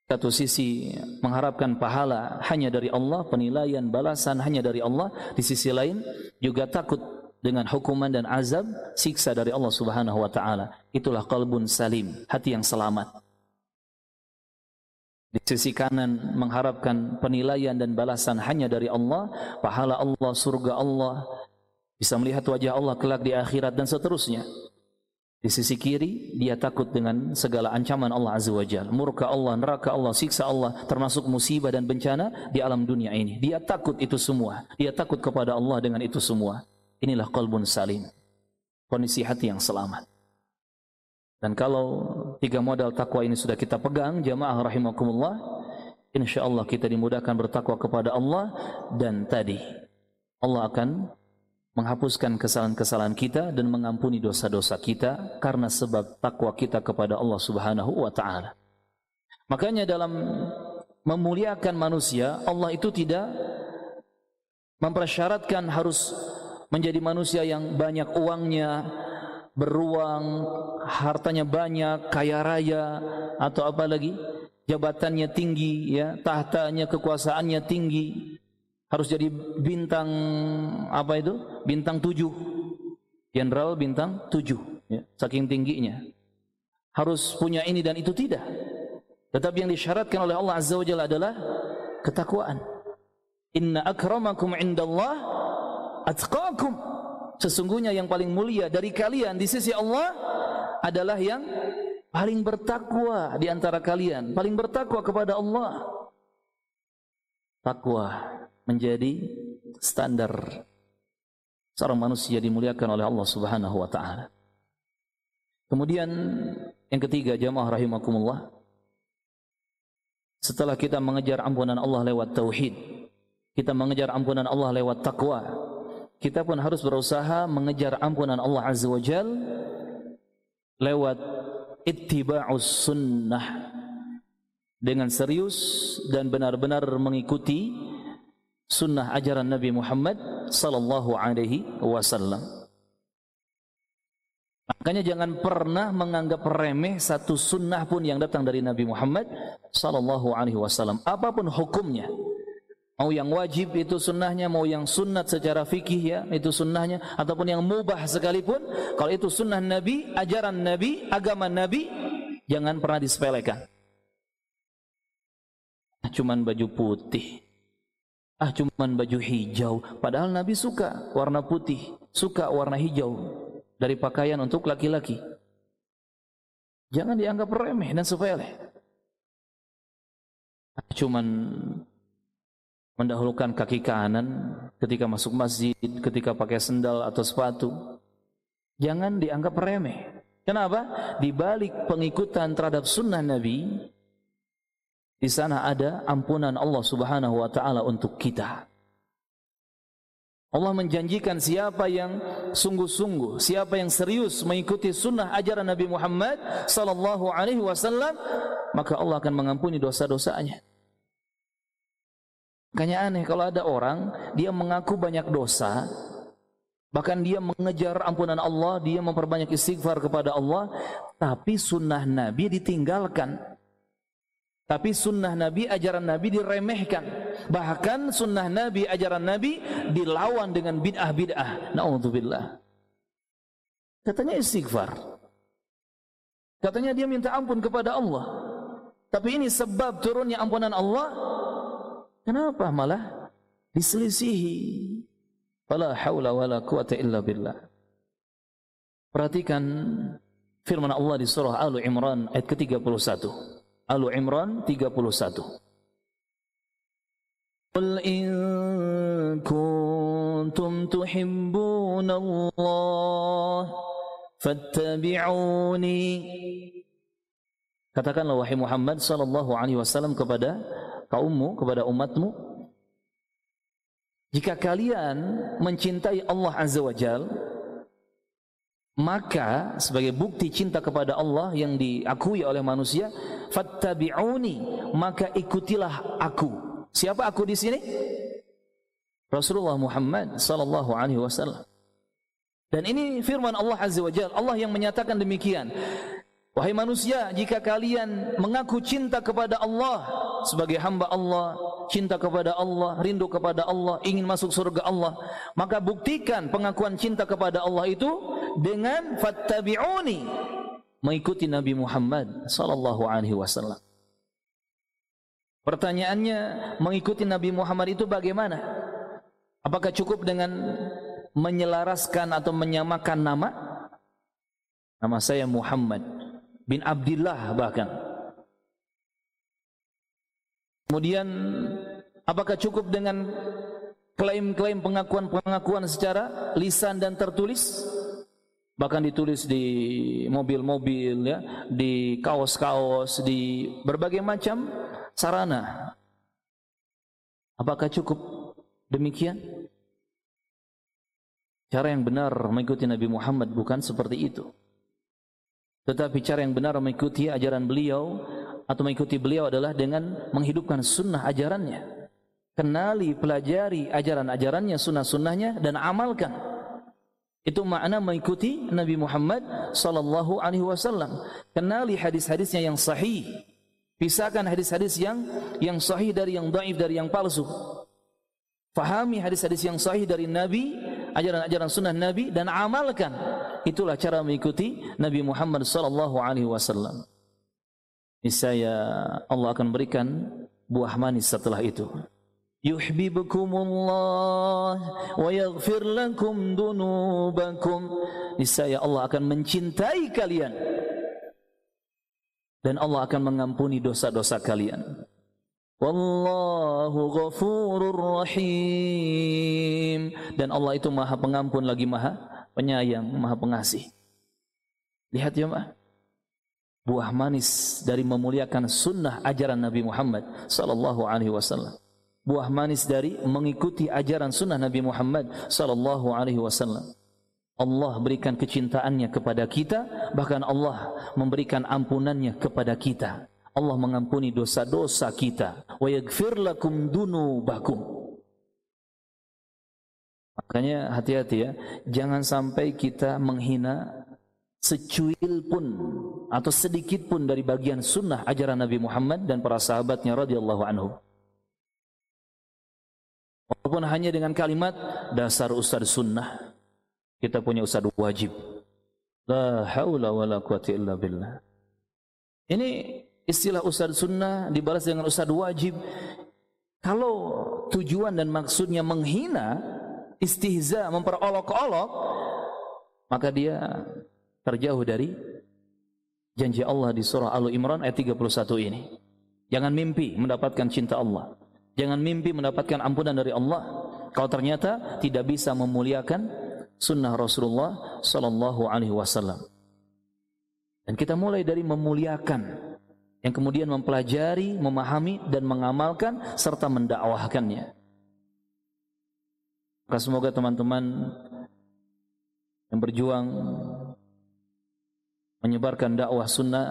Satu sisi mengharapkan pahala hanya dari Allah, penilaian balasan hanya dari Allah. Di sisi lain juga takut dengan hukuman dan azab, siksa dari Allah Subhanahu wa taala. Itulah qalbun salim, hati yang selamat. Di sisi kanan mengharapkan penilaian dan balasan hanya dari Allah, pahala Allah, surga Allah, bisa melihat wajah Allah kelak di akhirat dan seterusnya. Di sisi kiri dia takut dengan segala ancaman Allah Azza wa Jalla, murka Allah, neraka Allah, siksa Allah, termasuk musibah dan bencana di alam dunia ini. Dia takut itu semua. Dia takut kepada Allah dengan itu semua. Inilah qalbun salim. Kondisi hati yang selamat. Dan kalau tiga modal takwa ini sudah kita pegang, jamaah rahimakumullah, insya Allah kita dimudahkan bertakwa kepada Allah dan tadi Allah akan menghapuskan kesalahan-kesalahan kita dan mengampuni dosa-dosa kita karena sebab takwa kita kepada Allah Subhanahu wa taala. Makanya dalam memuliakan manusia, Allah itu tidak mempersyaratkan harus menjadi manusia yang banyak uangnya, beruang, hartanya banyak, kaya raya atau apa lagi? Jabatannya tinggi ya, tahtanya kekuasaannya tinggi. Harus jadi bintang apa itu? Bintang tujuh. Jenderal bintang tujuh ya, saking tingginya. Harus punya ini dan itu tidak. Tetapi yang disyaratkan oleh Allah Azza wa Jalla adalah ketakwaan. Inna akramakum indallah atqakum Sesungguhnya yang paling mulia dari kalian di sisi Allah adalah yang paling bertakwa di antara kalian, paling bertakwa kepada Allah. Takwa menjadi standar seorang manusia dimuliakan oleh Allah Subhanahu wa taala. Kemudian yang ketiga jamaah rahimakumullah setelah kita mengejar ampunan Allah lewat tauhid, kita mengejar ampunan Allah lewat takwa, kita pun harus berusaha mengejar ampunan Allah Azza wa Jal lewat ittiba'us sunnah dengan serius dan benar-benar mengikuti sunnah ajaran Nabi Muhammad sallallahu alaihi wasallam. Makanya jangan pernah menganggap remeh satu sunnah pun yang datang dari Nabi Muhammad sallallahu alaihi wasallam apa pun hukumnya. Mau yang wajib itu sunnahnya, mau yang sunnat secara fikih ya, itu sunnahnya, ataupun yang mubah sekalipun, kalau itu sunnah Nabi, ajaran Nabi, agama Nabi, jangan pernah disepelekan. Ah, cuman baju putih. Ah, cuman baju hijau. Padahal Nabi suka warna putih, suka warna hijau dari pakaian untuk laki-laki. Jangan dianggap remeh dan sepele. Ah, cuman mendahulukan kaki kanan ketika masuk masjid, ketika pakai sendal atau sepatu. Jangan dianggap remeh. Kenapa? Di balik pengikutan terhadap sunnah Nabi, di sana ada ampunan Allah Subhanahu wa taala untuk kita. Allah menjanjikan siapa yang sungguh-sungguh, siapa yang serius mengikuti sunnah ajaran Nabi Muhammad sallallahu alaihi wasallam, maka Allah akan mengampuni dosa-dosanya. Makanya aneh kalau ada orang dia mengaku banyak dosa, bahkan dia mengejar ampunan Allah, dia memperbanyak istighfar kepada Allah, tapi sunnah Nabi ditinggalkan. Tapi sunnah Nabi, ajaran Nabi diremehkan. Bahkan sunnah Nabi, ajaran Nabi dilawan dengan bid'ah-bid'ah. Na'udzubillah. Katanya istighfar. Katanya dia minta ampun kepada Allah. Tapi ini sebab turunnya ampunan Allah Kenapa malah diselisihi? Wala haula wala quwata illa billah. Perhatikan firman Allah di surah Al Imran ayat ke-31. Al Imran 31. Qul in kuntum tuhibbuna Allah fattabi'uni Katakanlah wahai Muhammad sallallahu alaihi wasallam kepada kaummu, kepada umatmu. Jika kalian mencintai Allah Azza wa Jal, maka sebagai bukti cinta kepada Allah yang diakui oleh manusia, fattabi'uni, maka ikutilah aku. Siapa aku di sini? Rasulullah Muhammad sallallahu alaihi wasallam. Dan ini firman Allah Azza wa Jalla, Allah yang menyatakan demikian. Wahai manusia, jika kalian mengaku cinta kepada Allah sebagai hamba Allah, cinta kepada Allah, rindu kepada Allah, ingin masuk surga Allah, maka buktikan pengakuan cinta kepada Allah itu dengan fattabi'uni, mengikuti Nabi Muhammad sallallahu alaihi wasallam. Pertanyaannya, mengikuti Nabi Muhammad itu bagaimana? Apakah cukup dengan menyelaraskan atau menyamakan nama? Nama saya Muhammad bin Abdullah bahkan. Kemudian apakah cukup dengan klaim-klaim pengakuan-pengakuan secara lisan dan tertulis? Bahkan ditulis di mobil-mobil ya, di kaos-kaos, di berbagai macam sarana. Apakah cukup demikian? Cara yang benar mengikuti Nabi Muhammad bukan seperti itu. Tetapi cara yang benar mengikuti ajaran beliau atau mengikuti beliau adalah dengan menghidupkan sunnah ajarannya. Kenali, pelajari ajaran-ajarannya, sunnah-sunnahnya dan amalkan. Itu makna mengikuti Nabi Muhammad sallallahu alaihi wasallam. Kenali hadis-hadisnya yang sahih. Pisahkan hadis-hadis yang yang sahih dari yang dhaif dari yang palsu. Fahami hadis-hadis yang sahih dari Nabi, ajaran-ajaran sunnah Nabi dan amalkan. Itulah cara mengikuti Nabi Muhammad sallallahu alaihi wasallam. Niscaya Allah akan berikan buah manis setelah itu. Yuhibbukumullah wa yaghfir lakum dunubakum. Niscaya Allah akan mencintai kalian dan Allah akan mengampuni dosa-dosa kalian. Wallahu ghafurur rahim. Dan Allah itu maha pengampun lagi maha penyayang, maha pengasih. Lihat ya mak. Buah manis dari memuliakan sunnah ajaran Nabi Muhammad sallallahu alaihi wasallam. Buah manis dari mengikuti ajaran sunnah Nabi Muhammad sallallahu alaihi wasallam. Allah berikan kecintaannya kepada kita, bahkan Allah memberikan ampunannya kepada kita. Allah mengampuni dosa-dosa kita. Wa yaghfir lakum dunubakum. Makanya hati-hati ya, jangan sampai kita menghina secuil pun atau sedikit pun dari bagian sunnah ajaran Nabi Muhammad dan para sahabatnya radhiyallahu anhu. Walaupun hanya dengan kalimat dasar ustaz sunnah, kita punya ustaz wajib. La haula wala quwata illa billah. Ini istilah ustaz sunnah dibalas dengan ustaz wajib. Kalau tujuan dan maksudnya menghina istihza memperolok-olok maka dia terjauh dari janji Allah di surah Al Imran ayat 31 ini. Jangan mimpi mendapatkan cinta Allah. Jangan mimpi mendapatkan ampunan dari Allah kalau ternyata tidak bisa memuliakan sunnah Rasulullah sallallahu alaihi wasallam. Dan kita mulai dari memuliakan yang kemudian mempelajari, memahami dan mengamalkan serta mendakwahkannya. Maka semoga teman-teman yang berjuang menyebarkan dakwah sunnah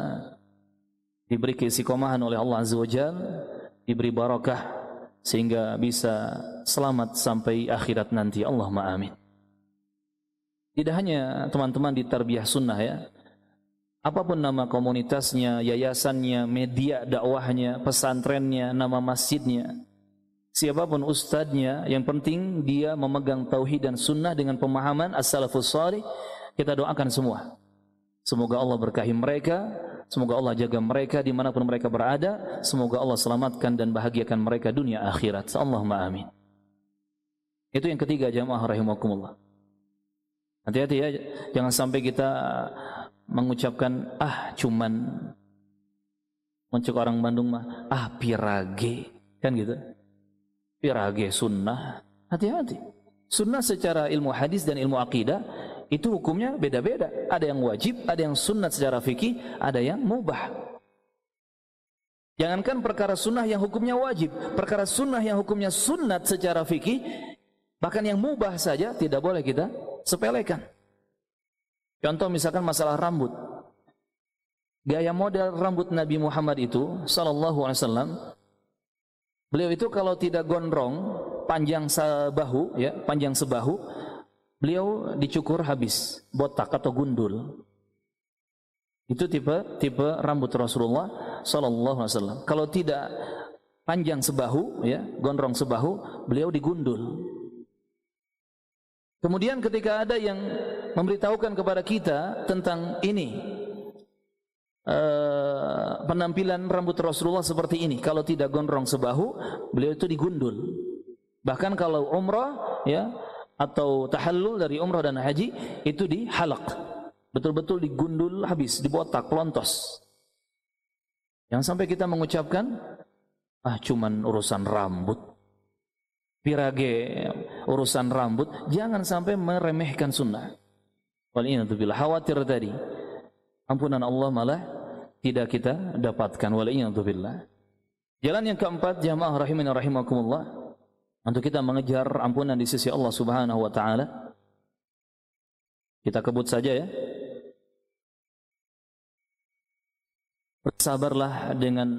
diberi keisikomahan oleh Allah Azza wa diberi barakah sehingga bisa selamat sampai akhirat nanti. Allahumma amin. Tidak hanya teman-teman di tarbiyah sunnah ya, apa pun nama komunitasnya, yayasannya, media dakwahnya, pesantrennya, nama masjidnya, siapa pun ustadznya, yang penting dia memegang tauhid dan sunnah dengan pemahaman as-salafus salih, kita doakan semua. Semoga Allah berkahi mereka, semoga Allah jaga mereka di mana pun mereka berada, semoga Allah selamatkan dan bahagiakan mereka dunia akhirat. Allahumma amin. Itu yang ketiga jamaah rahimakumullah. Hati-hati ya, jangan sampai kita mengucapkan ah cuman. Muncul orang Bandung mah ah pirage. Kan gitu? Pirage sunnah. Hati-hati. Sunnah secara ilmu hadis dan ilmu akidah itu hukumnya beda-beda. Ada yang wajib ada yang sunnah secara fikih ada yang mubah. Jangankan perkara sunnah yang hukumnya wajib perkara sunnah yang hukumnya sunnat secara fikih bahkan yang mubah saja tidak boleh kita sepelekan Contoh misalkan masalah rambut. Gaya model rambut Nabi Muhammad itu sallallahu alaihi wasallam beliau itu kalau tidak gondrong panjang sebahu ya, panjang sebahu, beliau dicukur habis, botak atau gundul. Itu tipe tipe rambut Rasulullah sallallahu alaihi wasallam. Kalau tidak panjang sebahu ya, gondrong sebahu, beliau digundul. Kemudian ketika ada yang memberitahukan kepada kita tentang ini, uh, penampilan rambut Rasulullah seperti ini. Kalau tidak gondrong sebahu, beliau itu digundul. Bahkan kalau umrah ya atau tahallul dari umrah dan haji itu dihalak. Betul-betul digundul habis, dibotak, pelontos. Yang sampai kita mengucapkan ah cuman urusan rambut. Pirage urusan rambut, jangan sampai meremehkan sunnah. Waliyatubillah khawatir tadi. Ampunan Allah malah tidak kita dapatkan. Waliyatubillah. Jalan yang keempat jamaah rahimin rahimakumullah untuk kita mengejar ampunan di sisi Allah Subhanahu wa taala. Kita kebut saja ya. Bersabarlah dengan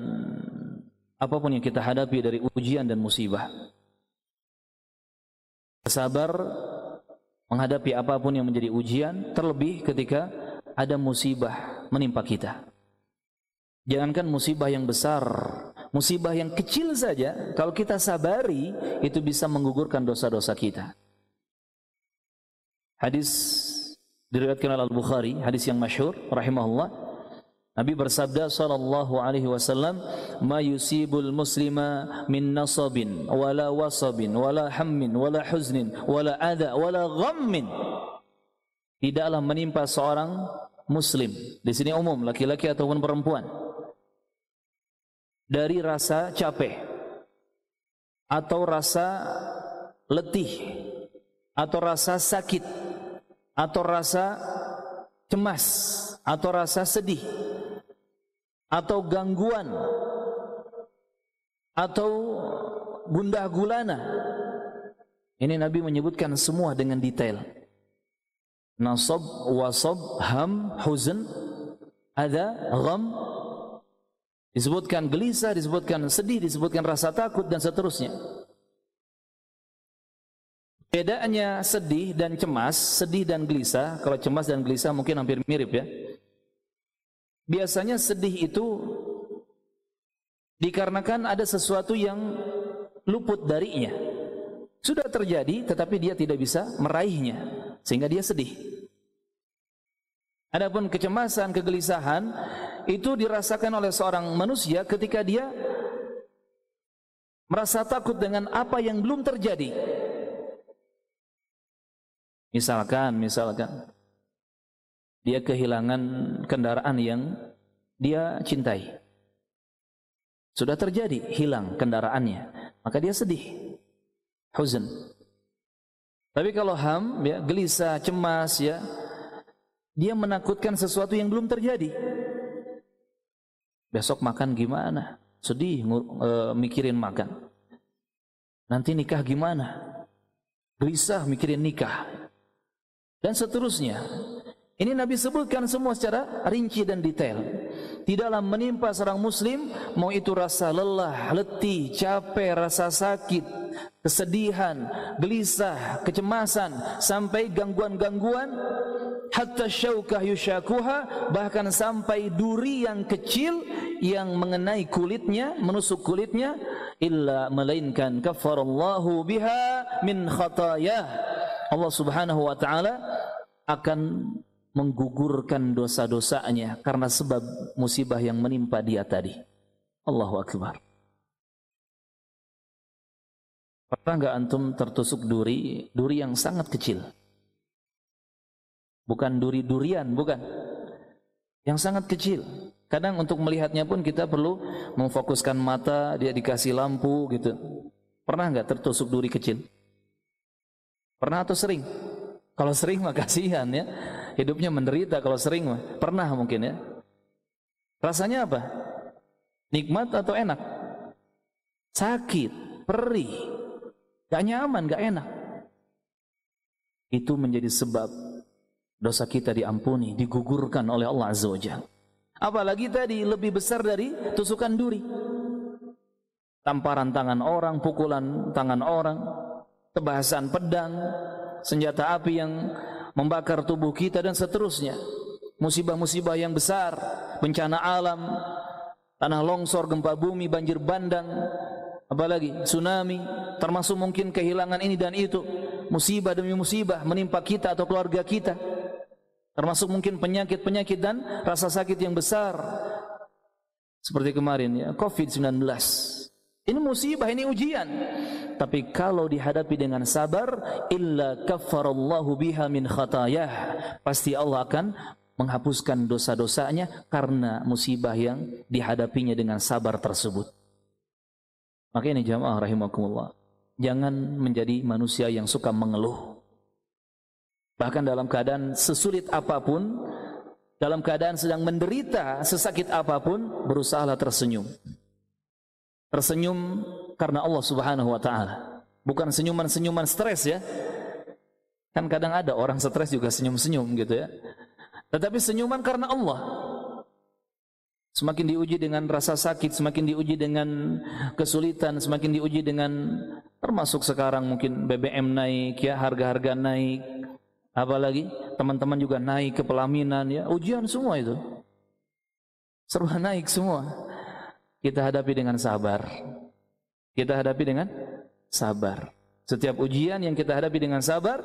apa pun yang kita hadapi dari ujian dan musibah. Sabar menghadapi apa pun yang menjadi ujian, terlebih ketika ada musibah menimpa kita. Jangankan musibah yang besar, musibah yang kecil saja, kalau kita sabari, itu bisa menggugurkan dosa-dosa kita. Hadis diriwayatkan oleh Al-Bukhari, hadis yang masyhur rahimahullah, Nabi bersabda sallallahu alaihi wasallam, "Ma yusibul muslima min nasabin wala wasabin wala hammin wala huznin wala adha wala ghammin." Tidaklah menimpa seorang muslim, di sini umum laki-laki ataupun perempuan, dari rasa capek atau rasa letih atau rasa sakit atau rasa cemas atau rasa sedih atau gangguan atau gundah gulana. Ini Nabi menyebutkan semua dengan detail. Nasab, wasab, ham, huzn, ada, gham. Disebutkan gelisah, disebutkan sedih, disebutkan rasa takut dan seterusnya. Bedanya sedih dan cemas, sedih dan gelisah, kalau cemas dan gelisah mungkin hampir mirip ya. Biasanya sedih itu dikarenakan ada sesuatu yang luput darinya. Sudah terjadi tetapi dia tidak bisa meraihnya sehingga dia sedih. Adapun kecemasan, kegelisahan itu dirasakan oleh seorang manusia ketika dia merasa takut dengan apa yang belum terjadi. Misalkan, misalkan dia kehilangan kendaraan yang dia cintai. Sudah terjadi, hilang kendaraannya, maka dia sedih. Huzn. Tapi kalau ham, ya, gelisah, cemas, ya, dia menakutkan sesuatu yang belum terjadi. Besok makan gimana? Sedih e, mikirin makan. Nanti nikah gimana? Gelisah mikirin nikah. Dan seterusnya. Ini Nabi sebutkan semua secara rinci dan detail. Tidaklah menimpa seorang muslim mau itu rasa lelah, letih, capek, rasa sakit, kesedihan, gelisah, kecemasan sampai gangguan-gangguan hatta syaukah yushakuha bahkan sampai duri yang kecil yang mengenai kulitnya, menusuk kulitnya illa melainkan kafarallahu biha min khatayah. Allah Subhanahu wa taala akan menggugurkan dosa-dosanya karena sebab musibah yang menimpa dia tadi. Allahu Akbar. Pernah nggak antum tertusuk duri, duri yang sangat kecil? Bukan duri durian, bukan. Yang sangat kecil. Kadang untuk melihatnya pun kita perlu memfokuskan mata, dia dikasih lampu gitu. Pernah nggak tertusuk duri kecil? Pernah atau sering? Kalau sering mah kasihan ya. Hidupnya menderita kalau sering mah. Pernah mungkin ya. Rasanya apa? Nikmat atau enak? Sakit, perih, gak nyaman, gak enak. Itu menjadi sebab dosa kita diampuni, digugurkan oleh Allah Azza wa. Apalagi tadi lebih besar dari tusukan duri. Tamparan tangan orang, pukulan tangan orang, tebasan pedang, senjata api yang membakar tubuh kita dan seterusnya. Musibah-musibah yang besar, bencana alam, tanah longsor, gempa bumi, banjir bandang, apalagi tsunami, termasuk mungkin kehilangan ini dan itu, musibah demi musibah menimpa kita atau keluarga kita. Termasuk mungkin penyakit-penyakit dan rasa sakit yang besar. Seperti kemarin ya, COVID-19. Ini musibah, ini ujian. Tapi kalau dihadapi dengan sabar, illa kaffarallahu biha min khatayah. Pasti Allah akan menghapuskan dosa-dosanya karena musibah yang dihadapinya dengan sabar tersebut. Maka ini jamaah rahimakumullah. Jangan menjadi manusia yang suka mengeluh. Bahkan dalam keadaan sesulit apa pun, dalam keadaan sedang menderita sesakit apa pun, berusahalah tersenyum. Tersenyum karena Allah Subhanahu wa taala. Bukan senyuman-senyuman stres ya. Kan kadang ada orang stres juga senyum-senyum gitu ya. Tetapi senyuman karena Allah. Semakin diuji dengan rasa sakit, semakin diuji dengan kesulitan, semakin diuji dengan termasuk sekarang mungkin BBM naik ya, harga-harga naik, Apalagi teman-teman juga naik ke pelaminan ya, ujian semua itu. Serba naik semua. Kita hadapi dengan sabar. Kita hadapi dengan sabar. Setiap ujian yang kita hadapi dengan sabar,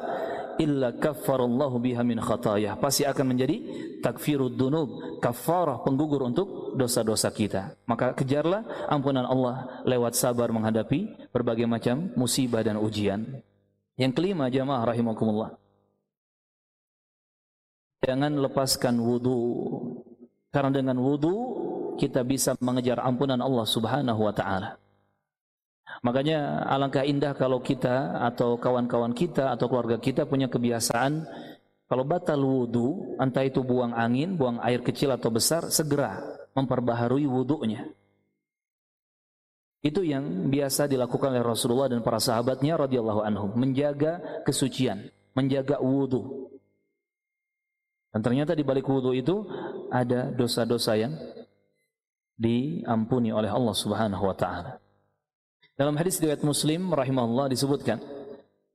illa kaffarallahu biha min khatayah. Pasti akan menjadi takfirud dunub, kafarah penggugur untuk dosa-dosa kita. Maka kejarlah ampunan Allah lewat sabar menghadapi berbagai macam musibah dan ujian. Yang kelima jamaah rahimakumullah. Jangan lepaskan wudu. Karena dengan wudu kita bisa mengejar ampunan Allah Subhanahu wa taala. Makanya alangkah indah kalau kita atau kawan-kawan kita atau keluarga kita punya kebiasaan kalau batal wudu, entah itu buang angin, buang air kecil atau besar, segera memperbaharui wudunya. Itu yang biasa dilakukan oleh Rasulullah dan para sahabatnya radhiyallahu anhum, menjaga kesucian, menjaga wudu. Dan ternyata di balik wudhu itu ada dosa-dosa yang diampuni oleh Allah Subhanahu wa taala. Dalam hadis riwayat Muslim rahimahullah disebutkan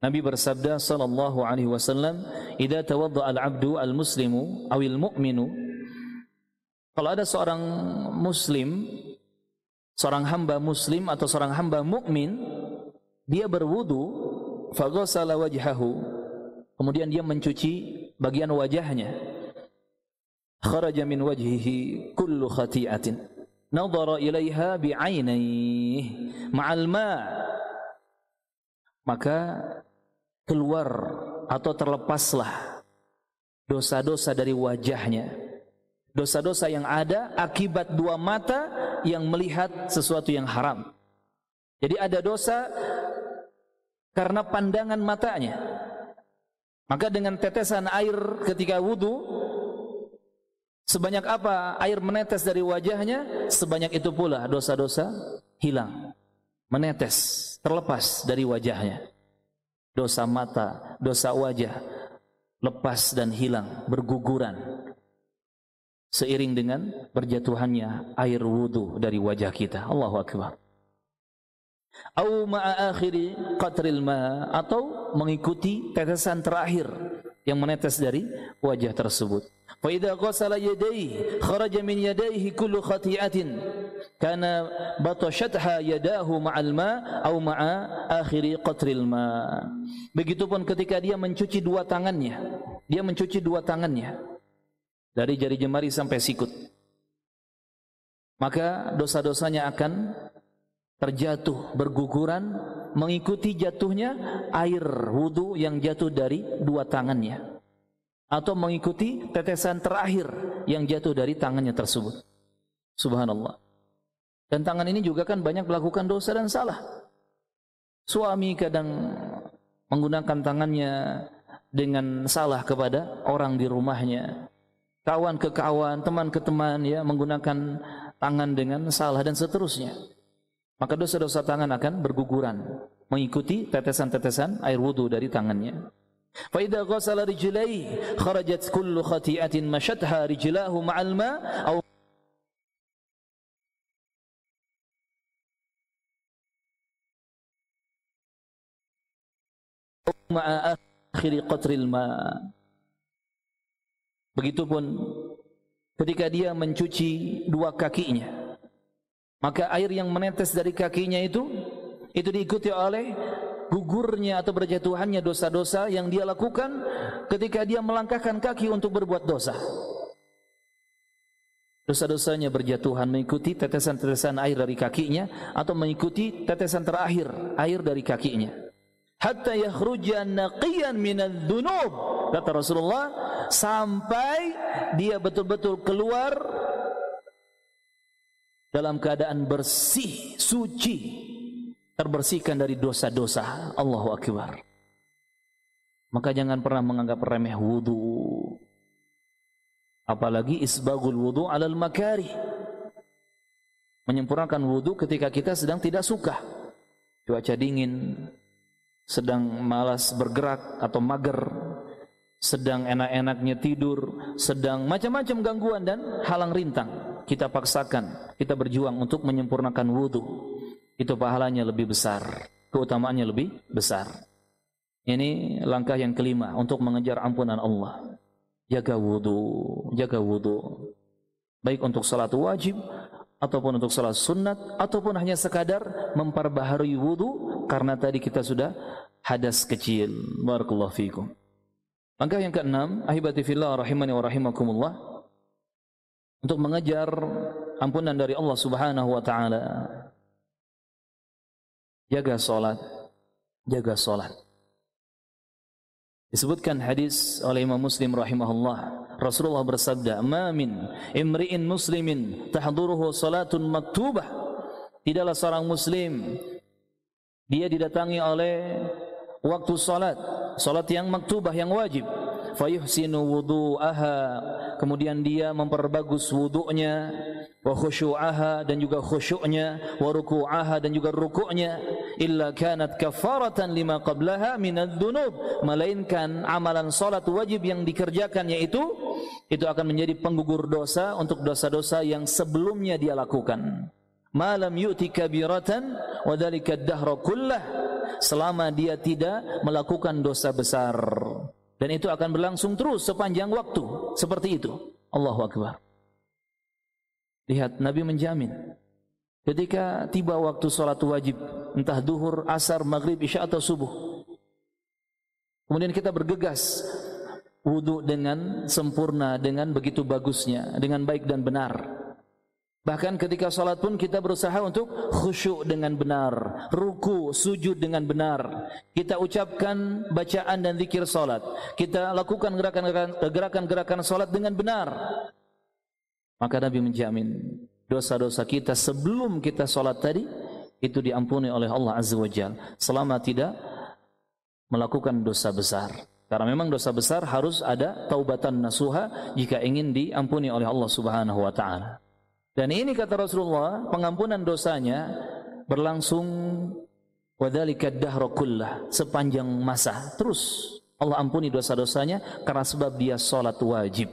Nabi bersabda sallallahu alaihi wasallam, "Idza tawadda al-'abdu al-muslimu awil mu'minu" Kalau ada seorang muslim, seorang hamba muslim atau seorang hamba mukmin, dia berwudu, faghasala wajhahu, kemudian dia mencuci bagian wajahnya kharaja min wajhihi kullu khati'atin nadhara ilaiha bi'ainaihi ma'al ma' maka keluar atau terlepaslah dosa-dosa dari wajahnya. Dosa-dosa yang ada akibat dua mata yang melihat sesuatu yang haram. Jadi ada dosa karena pandangan matanya. Maka dengan tetesan air ketika wudhu, sebanyak apa air menetes dari wajahnya, sebanyak itu pula dosa-dosa hilang. Menetes, terlepas dari wajahnya. Dosa mata, dosa wajah, lepas dan hilang, berguguran. Seiring dengan berjatuhannya air wudhu dari wajah kita. Allahu Akbar au ma'a akhiri qatril ma atau mengikuti tetesan terakhir yang menetes dari wajah tersebut. Fa idza ghasala yadayhi kharaja min yadayhi kullu khati'atin kana batashatha yadahu ma'al ma au ma'a akhiri qatril ma. Begitupun ketika dia mencuci dua tangannya, dia mencuci dua tangannya dari jari jemari sampai sikut. Maka dosa-dosanya akan terjatuh berguguran mengikuti jatuhnya air wudhu yang jatuh dari dua tangannya atau mengikuti tetesan terakhir yang jatuh dari tangannya tersebut. Subhanallah. Dan tangan ini juga kan banyak melakukan dosa dan salah. Suami kadang menggunakan tangannya dengan salah kepada orang di rumahnya. Kawan ke kawan teman ke teman ya menggunakan tangan dengan salah dan seterusnya. Maka dosa-dosa tangan akan berguguran mengikuti tetesan-tetesan air wudu dari tangannya. Idza ghasala rijlaihi kharajat kullu khati'atin mashatha rijlahu ma'al ma aw ma'a akhiri qatril ma Begitupun ketika dia mencuci dua kakinya maka air yang menetes dari kakinya itu itu diikuti oleh gugurnya atau berjatuhannya dosa-dosa yang dia lakukan ketika dia melangkahkan kaki untuk berbuat dosa. Dosa-dosanya berjatuhan mengikuti tetesan-tetesan air dari kakinya atau mengikuti tetesan terakhir air dari kakinya. Hatta yakhruja naqiyan minadz dzunub. Kata Rasulullah sampai dia betul-betul keluar dalam keadaan bersih, suci, terbersihkan dari dosa-dosa. Allahu akbar. Maka jangan pernah menganggap remeh wudu. Apalagi isbagul wudu alal makari. Menyempurnakan wudu ketika kita sedang tidak suka. Cuaca dingin, sedang malas bergerak atau mager, sedang enak-enaknya tidur, sedang macam-macam gangguan dan halang rintang. Kita paksakan, kita berjuang untuk menyempurnakan wudu. Itu pahalanya lebih besar, keutamaannya lebih besar. Ini langkah yang kelima untuk mengejar ampunan Allah. Jaga wudu, jaga wudu. Baik untuk salat wajib ataupun untuk salat sunat ataupun hanya sekadar memperbaharui wudu karena tadi kita sudah hadas kecil. Barakallahu fiikum. Langkah yang keenam, ahibati fillah rahimani wa rahimakumullah untuk mengejar ampunan dari Allah Subhanahu wa taala. Jaga salat, jaga salat. Disebutkan hadis oleh Imam Muslim rahimahullah. Rasulullah bersabda, "Ma min imri'in muslimin tahduruhu salatun maktubah." Tidaklah seorang muslim dia didatangi oleh waktu salat, salat yang maktubah yang wajib. Fayuhsinu wudu'aha, kemudian dia memperbagus wudu'nya, wa khusyu'aha dan juga khusyuknya, wa ruku'aha dan juga rukuknya, illa kanat kafaratan lima qablaha minadz dzunub, melainkan amalan salat wajib yang dikerjakan yaitu itu akan menjadi penggugur dosa untuk dosa-dosa yang sebelumnya dia lakukan. Malam yu'ti kabiratan wa dzalika ad-dahra kullah. Selama dia tidak melakukan dosa besar dan itu akan berlangsung terus sepanjang waktu. Seperti itu. Allahu Akbar. Lihat Nabi menjamin ketika tiba waktu sholat wajib entah duhur, asar, maghrib, isya atau subuh kemudian kita bergegas wudhu dengan sempurna dengan begitu bagusnya dengan baik dan benar Bahkan ketika salat pun kita berusaha untuk khusyuk dengan benar, ruku, sujud dengan benar. Kita ucapkan bacaan dan zikir salat. Kita lakukan gerakan-gerakan salat dengan benar. Maka Nabi menjamin dosa-dosa kita sebelum kita salat tadi itu diampuni oleh Allah Azza wa Jalla selama tidak melakukan dosa besar. Karena memang dosa besar harus ada taubatan nasuha jika ingin diampuni oleh Allah Subhanahu wa taala. Dan ini kata Rasulullah, pengampunan dosanya berlangsung wadzalika dahra kullah, sepanjang masa. Terus Allah ampuni dosa-dosanya karena sebab dia salat wajib.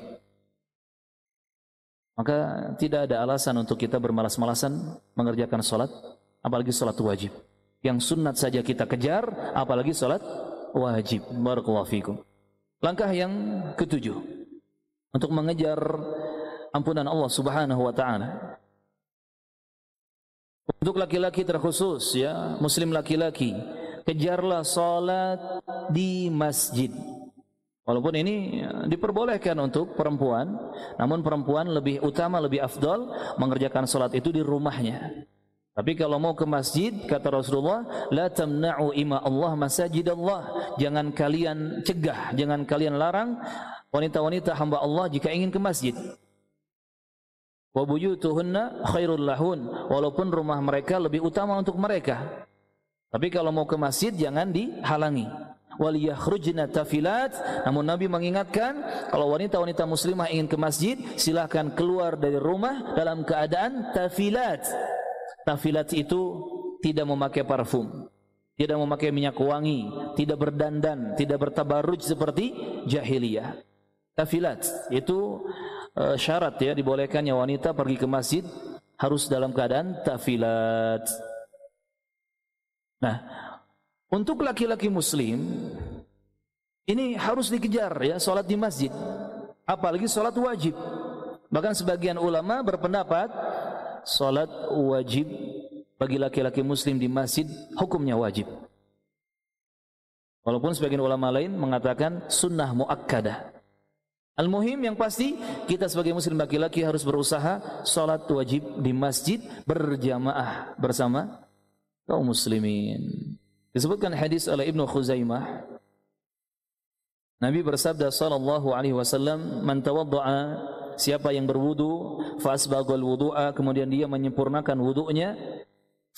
Maka tidak ada alasan untuk kita bermalas-malasan mengerjakan salat, apalagi salat wajib. Yang sunat saja kita kejar, apalagi salat wajib. Barakallahu fikum. Langkah yang ketujuh untuk mengejar ampunan Allah Subhanahu wa taala. Untuk laki-laki terkhusus ya, muslim laki-laki, kejarlah salat di masjid. Walaupun ini diperbolehkan untuk perempuan, namun perempuan lebih utama, lebih afdal mengerjakan salat itu di rumahnya. Tapi kalau mau ke masjid, kata Rasulullah, la tamna'u ima Allah masajid Allah. Jangan kalian cegah, jangan kalian larang wanita-wanita hamba Allah jika ingin ke masjid wa buyutuhunna khairul lahun. Walaupun rumah mereka lebih utama untuk mereka. Tapi kalau mau ke masjid jangan dihalangi. Wal yakhrujna tafilat. Namun Nabi mengingatkan kalau wanita-wanita muslimah ingin ke masjid silahkan keluar dari rumah dalam keadaan tafilat. Tafilat itu tidak memakai parfum tidak memakai minyak wangi tidak berdandan tidak bertabarruj seperti jahiliyah. Tafilat itu uh, syarat ya dibolehkannya wanita pergi ke masjid harus dalam keadaan tafilat. Nah, untuk laki-laki muslim ini harus dikejar ya salat di masjid. Apalagi salat wajib. Bahkan sebagian ulama berpendapat salat wajib bagi laki-laki muslim di masjid hukumnya wajib. Walaupun sebagian ulama lain mengatakan sunnah muakkadah. Al-muhim yang pasti kita sebagai muslim laki-laki harus berusaha salat wajib di masjid berjamaah bersama kaum muslimin. Disebutkan hadis oleh Ibnu Khuzaimah Nabi bersabda sallallahu alaihi wasallam man tawaddaa siapa yang berwudu fa asbagul wudu'a kemudian dia menyempurnakan wudunya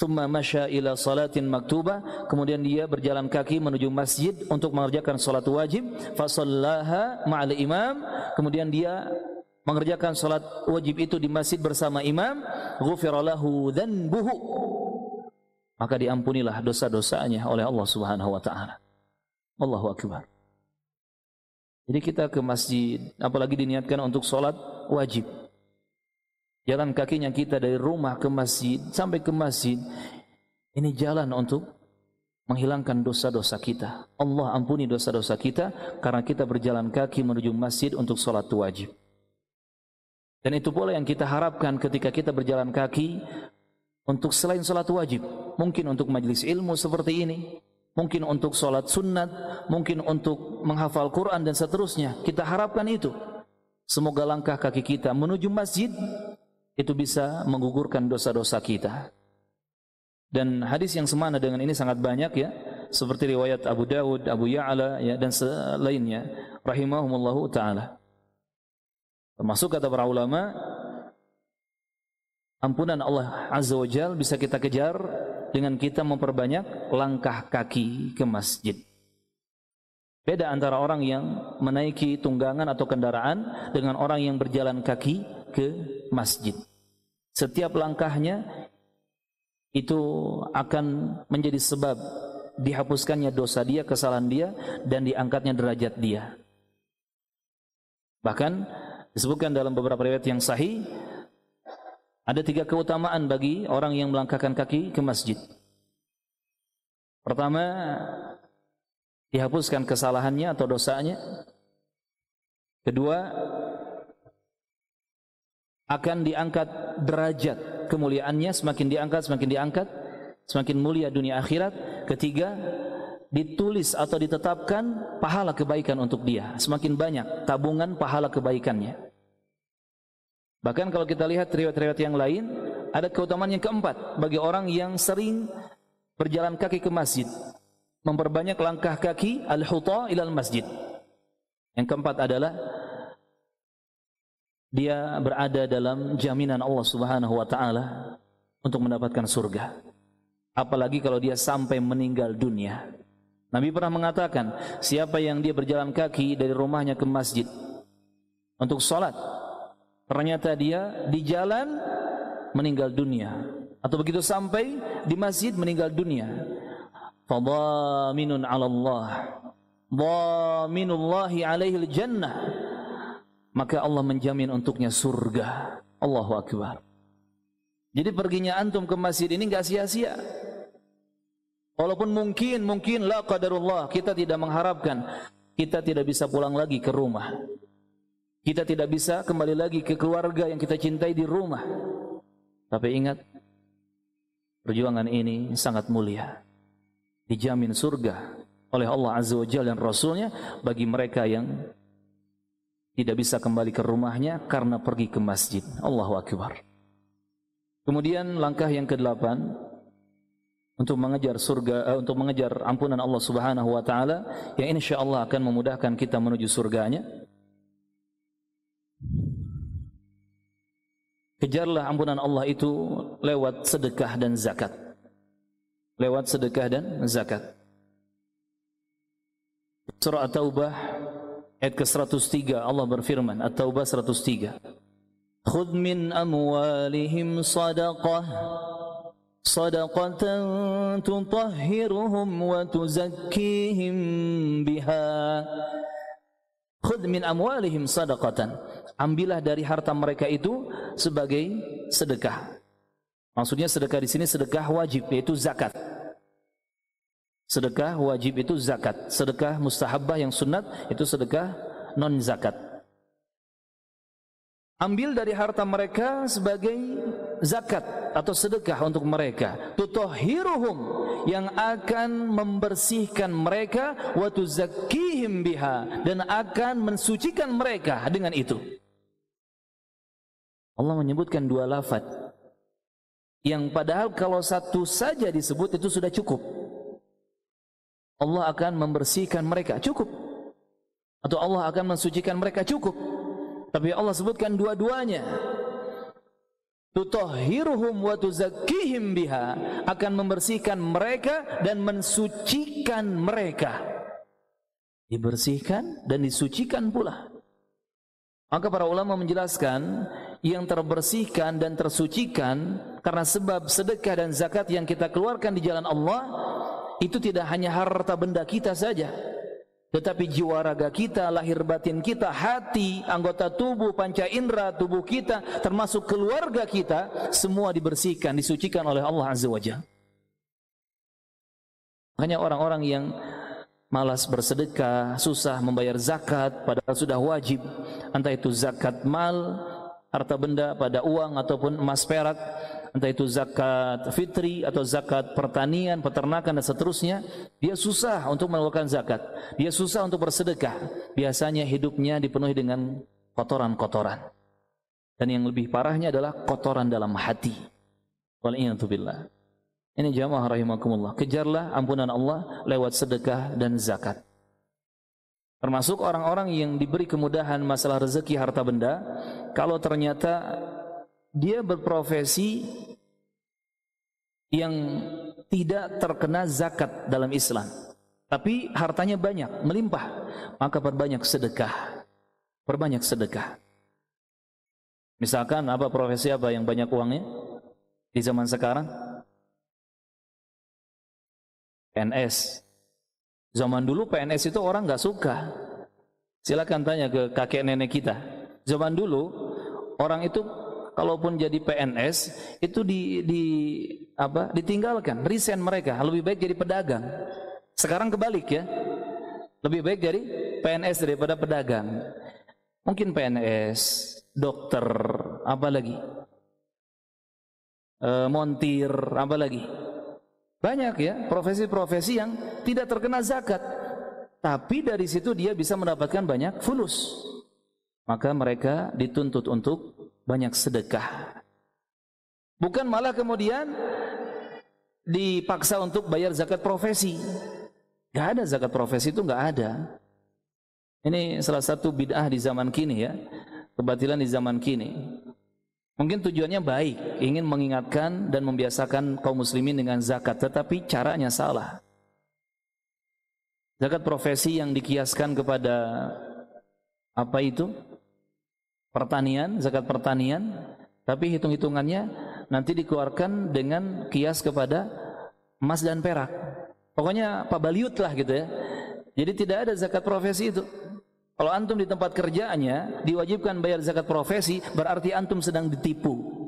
thumma masya ila salatin maktubah kemudian dia berjalan kaki menuju masjid untuk mengerjakan salat wajib. Fa sallaha ma'al imam. Kemudian dia mengerjakan salat wajib itu di masjid bersama imam. Ghufira lahu dhanbuhu. Maka diampunilah dosa-dosanya oleh Allah Subhanahu wa taala. Allahu akbar. Jadi kita ke masjid apalagi diniatkan untuk salat wajib Jalan kakinya kita dari rumah ke masjid sampai ke masjid. Ini jalan untuk menghilangkan dosa-dosa kita. Allah ampuni dosa-dosa kita karena kita berjalan kaki menuju masjid untuk sholat wajib. Dan itu pula yang kita harapkan ketika kita berjalan kaki untuk selain sholat wajib. Mungkin untuk majlis ilmu seperti ini. Mungkin untuk sholat sunnat. Mungkin untuk menghafal Quran dan seterusnya. Kita harapkan itu. Semoga langkah kaki kita menuju masjid itu bisa menggugurkan dosa-dosa kita. Dan hadis yang semana dengan ini sangat banyak ya, seperti riwayat Abu Dawud, Abu Ya'la ya dan lainnya rahimahumullahu taala. Termasuk kata para ulama ampunan Allah Azza wa Jal bisa kita kejar dengan kita memperbanyak langkah kaki ke masjid. Beda antara orang yang menaiki tunggangan atau kendaraan dengan orang yang berjalan kaki ke masjid. Setiap langkahnya itu akan menjadi sebab dihapuskannya dosa dia, kesalahan dia dan diangkatnya derajat dia. Bahkan disebutkan dalam beberapa riwayat yang sahih ada tiga keutamaan bagi orang yang melangkahkan kaki ke masjid. Pertama, dihapuskan kesalahannya atau dosanya. Kedua, akan diangkat derajat kemuliaannya semakin diangkat semakin diangkat semakin mulia dunia akhirat. Ketiga ditulis atau ditetapkan pahala kebaikan untuk dia. Semakin banyak tabungan pahala kebaikannya. Bahkan kalau kita lihat riwayat-riwayat yang lain ada keutamaan yang keempat bagi orang yang sering berjalan kaki ke masjid. Memperbanyak langkah kaki al-huta ilal masjid yang keempat adalah dia berada dalam jaminan Allah Subhanahu wa taala untuk mendapatkan surga. Apalagi kalau dia sampai meninggal dunia. Nabi pernah mengatakan, siapa yang dia berjalan kaki dari rumahnya ke masjid untuk sholat, ternyata dia di jalan meninggal dunia. Atau begitu sampai di masjid meninggal dunia. Fadaminun ala Allah. Dhaminullahi alaihi jannah maka Allah menjamin untuknya surga. Allahu Akbar. Jadi perginya antum ke masjid ini enggak sia-sia. Walaupun mungkin, mungkin la qadarullah, kita tidak mengharapkan kita tidak bisa pulang lagi ke rumah. Kita tidak bisa kembali lagi ke keluarga yang kita cintai di rumah. Tapi ingat, perjuangan ini sangat mulia. Dijamin surga oleh Allah Azza wa Jalla dan Rasulnya bagi mereka yang tidak bisa kembali ke rumahnya karena pergi ke masjid. Allahu Akbar. Kemudian langkah yang kedelapan untuk mengejar surga uh, untuk mengejar ampunan Allah Subhanahu wa taala yang insyaallah akan memudahkan kita menuju surganya. Kejarlah ampunan Allah itu lewat sedekah dan zakat. Lewat sedekah dan zakat. Surah At-Taubah Ayat ke-103 Allah berfirman At-Taubah 103 Khud min amwalihim sadaqah. Sadaqatan tutahhiruhum wa tuzakkihim biha. Khud min amwalihim sadaqatan. Ambillah dari harta mereka itu sebagai sedekah. Maksudnya sedekah di sini sedekah wajib yaitu zakat Sedekah wajib itu zakat. Sedekah mustahabah yang sunat itu sedekah non zakat. ambil dari harta mereka sebagai zakat atau sedekah untuk mereka tutahhiruhum yang akan membersihkan mereka wa biha dan akan mensucikan mereka dengan itu Allah menyebutkan dua lafaz yang padahal kalau satu saja disebut itu sudah cukup Allah akan membersihkan mereka cukup atau Allah akan mensucikan mereka cukup tapi Allah sebutkan dua-duanya. Tutahhiruhum wa tuzakkihim biha akan membersihkan mereka dan mensucikan mereka. Dibersihkan dan disucikan pula. Maka para ulama menjelaskan yang terbersihkan dan tersucikan karena sebab sedekah dan zakat yang kita keluarkan di jalan Allah itu tidak hanya harta benda kita saja tetapi jiwa raga kita, lahir batin kita, hati, anggota tubuh, panca indera tubuh kita, termasuk keluarga kita, semua dibersihkan, disucikan oleh Allah Azza wa Jalla. Makanya orang-orang yang malas bersedekah, susah membayar zakat, padahal sudah wajib, entah itu zakat mal, harta benda pada uang ataupun emas perak, entah itu zakat fitri atau zakat pertanian, peternakan dan seterusnya, dia susah untuk mengeluarkan zakat. Dia susah untuk bersedekah. Biasanya hidupnya dipenuhi dengan kotoran-kotoran. Dan yang lebih parahnya adalah kotoran dalam hati. Wal'iyatubillah. Ini jamaah rahimakumullah. Kejarlah ampunan Allah lewat sedekah dan zakat. Termasuk orang-orang yang diberi kemudahan masalah rezeki harta benda, kalau ternyata dia berprofesi yang tidak terkena zakat dalam Islam. Tapi hartanya banyak, melimpah. Maka perbanyak sedekah. Perbanyak sedekah. Misalkan apa profesi apa yang banyak uangnya di zaman sekarang? PNS. Zaman dulu PNS itu orang nggak suka. Silakan tanya ke kakek nenek kita. Zaman dulu orang itu kalaupun jadi PNS itu di, di apa ditinggalkan, resign mereka, lebih baik jadi pedagang. Sekarang kebalik ya. Lebih baik jadi PNS daripada pedagang. Mungkin PNS, dokter, apa lagi? E, montir, apa lagi? Banyak ya profesi-profesi yang tidak terkena zakat. Tapi dari situ dia bisa mendapatkan banyak fulus. Maka mereka dituntut untuk banyak sedekah. Bukan malah kemudian dipaksa untuk bayar zakat profesi. Gak ada zakat profesi itu gak ada. Ini salah satu bid'ah di zaman kini ya. Kebatilan di zaman kini. Mungkin tujuannya baik, ingin mengingatkan dan membiasakan kaum muslimin dengan zakat, tetapi caranya salah. Zakat profesi yang dikiaskan kepada apa itu? Pertanian, zakat pertanian, tapi hitung-hitungannya nanti dikeluarkan dengan kias kepada emas dan perak. Pokoknya Pak Baliut lah gitu ya. Jadi tidak ada zakat profesi itu. Kalau antum di tempat kerjaannya diwajibkan bayar zakat profesi, berarti antum sedang ditipu.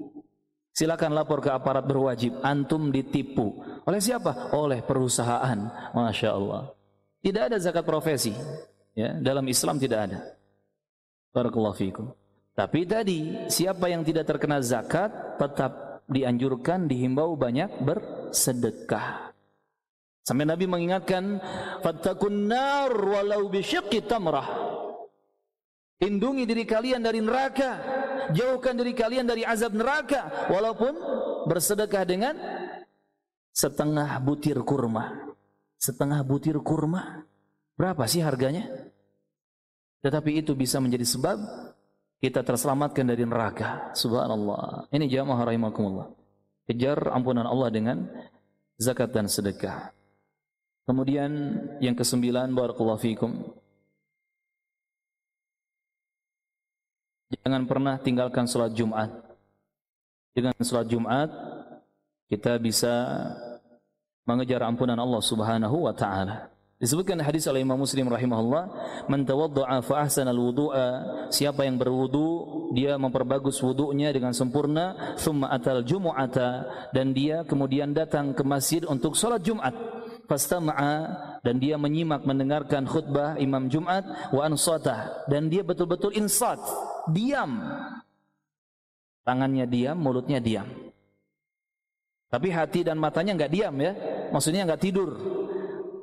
Silakan lapor ke aparat berwajib. Antum ditipu. Oleh siapa? Oleh perusahaan. Masya Allah. Tidak ada zakat profesi. Ya, dalam Islam tidak ada. Barakallahu fiikum. Tapi tadi siapa yang tidak terkena zakat tetap dianjurkan dihimbau banyak bersedekah. Sampai Nabi mengingatkan fattakun nar walau bisyiqqi tamrah. Lindungi diri kalian dari neraka, jauhkan diri kalian dari azab neraka walaupun bersedekah dengan setengah butir kurma. Setengah butir kurma. Berapa sih harganya? Tetapi itu bisa menjadi sebab kita terselamatkan dari neraka. Subhanallah. Ini jamaah rahimakumullah. Kejar ampunan Allah dengan zakat dan sedekah. Kemudian yang kesembilan barakallahu fikum. Jangan pernah tinggalkan salat Jumat. Dengan salat Jumat kita bisa mengejar ampunan Allah Subhanahu wa taala. Disebutkan hadis oleh Imam Muslim rahimahullah, "Man tawadda'a fa ahsana al-wudu'a", siapa yang berwudu, dia memperbagus wudunya dengan sempurna, thumma atal jumu'ata dan dia kemudian datang ke masjid untuk salat Jumat. Fastama'a dan dia menyimak mendengarkan khutbah Imam Jumat wa ansata dan dia betul-betul insat, diam. Tangannya diam, mulutnya diam. Tapi hati dan matanya nggak diam ya. Maksudnya nggak tidur.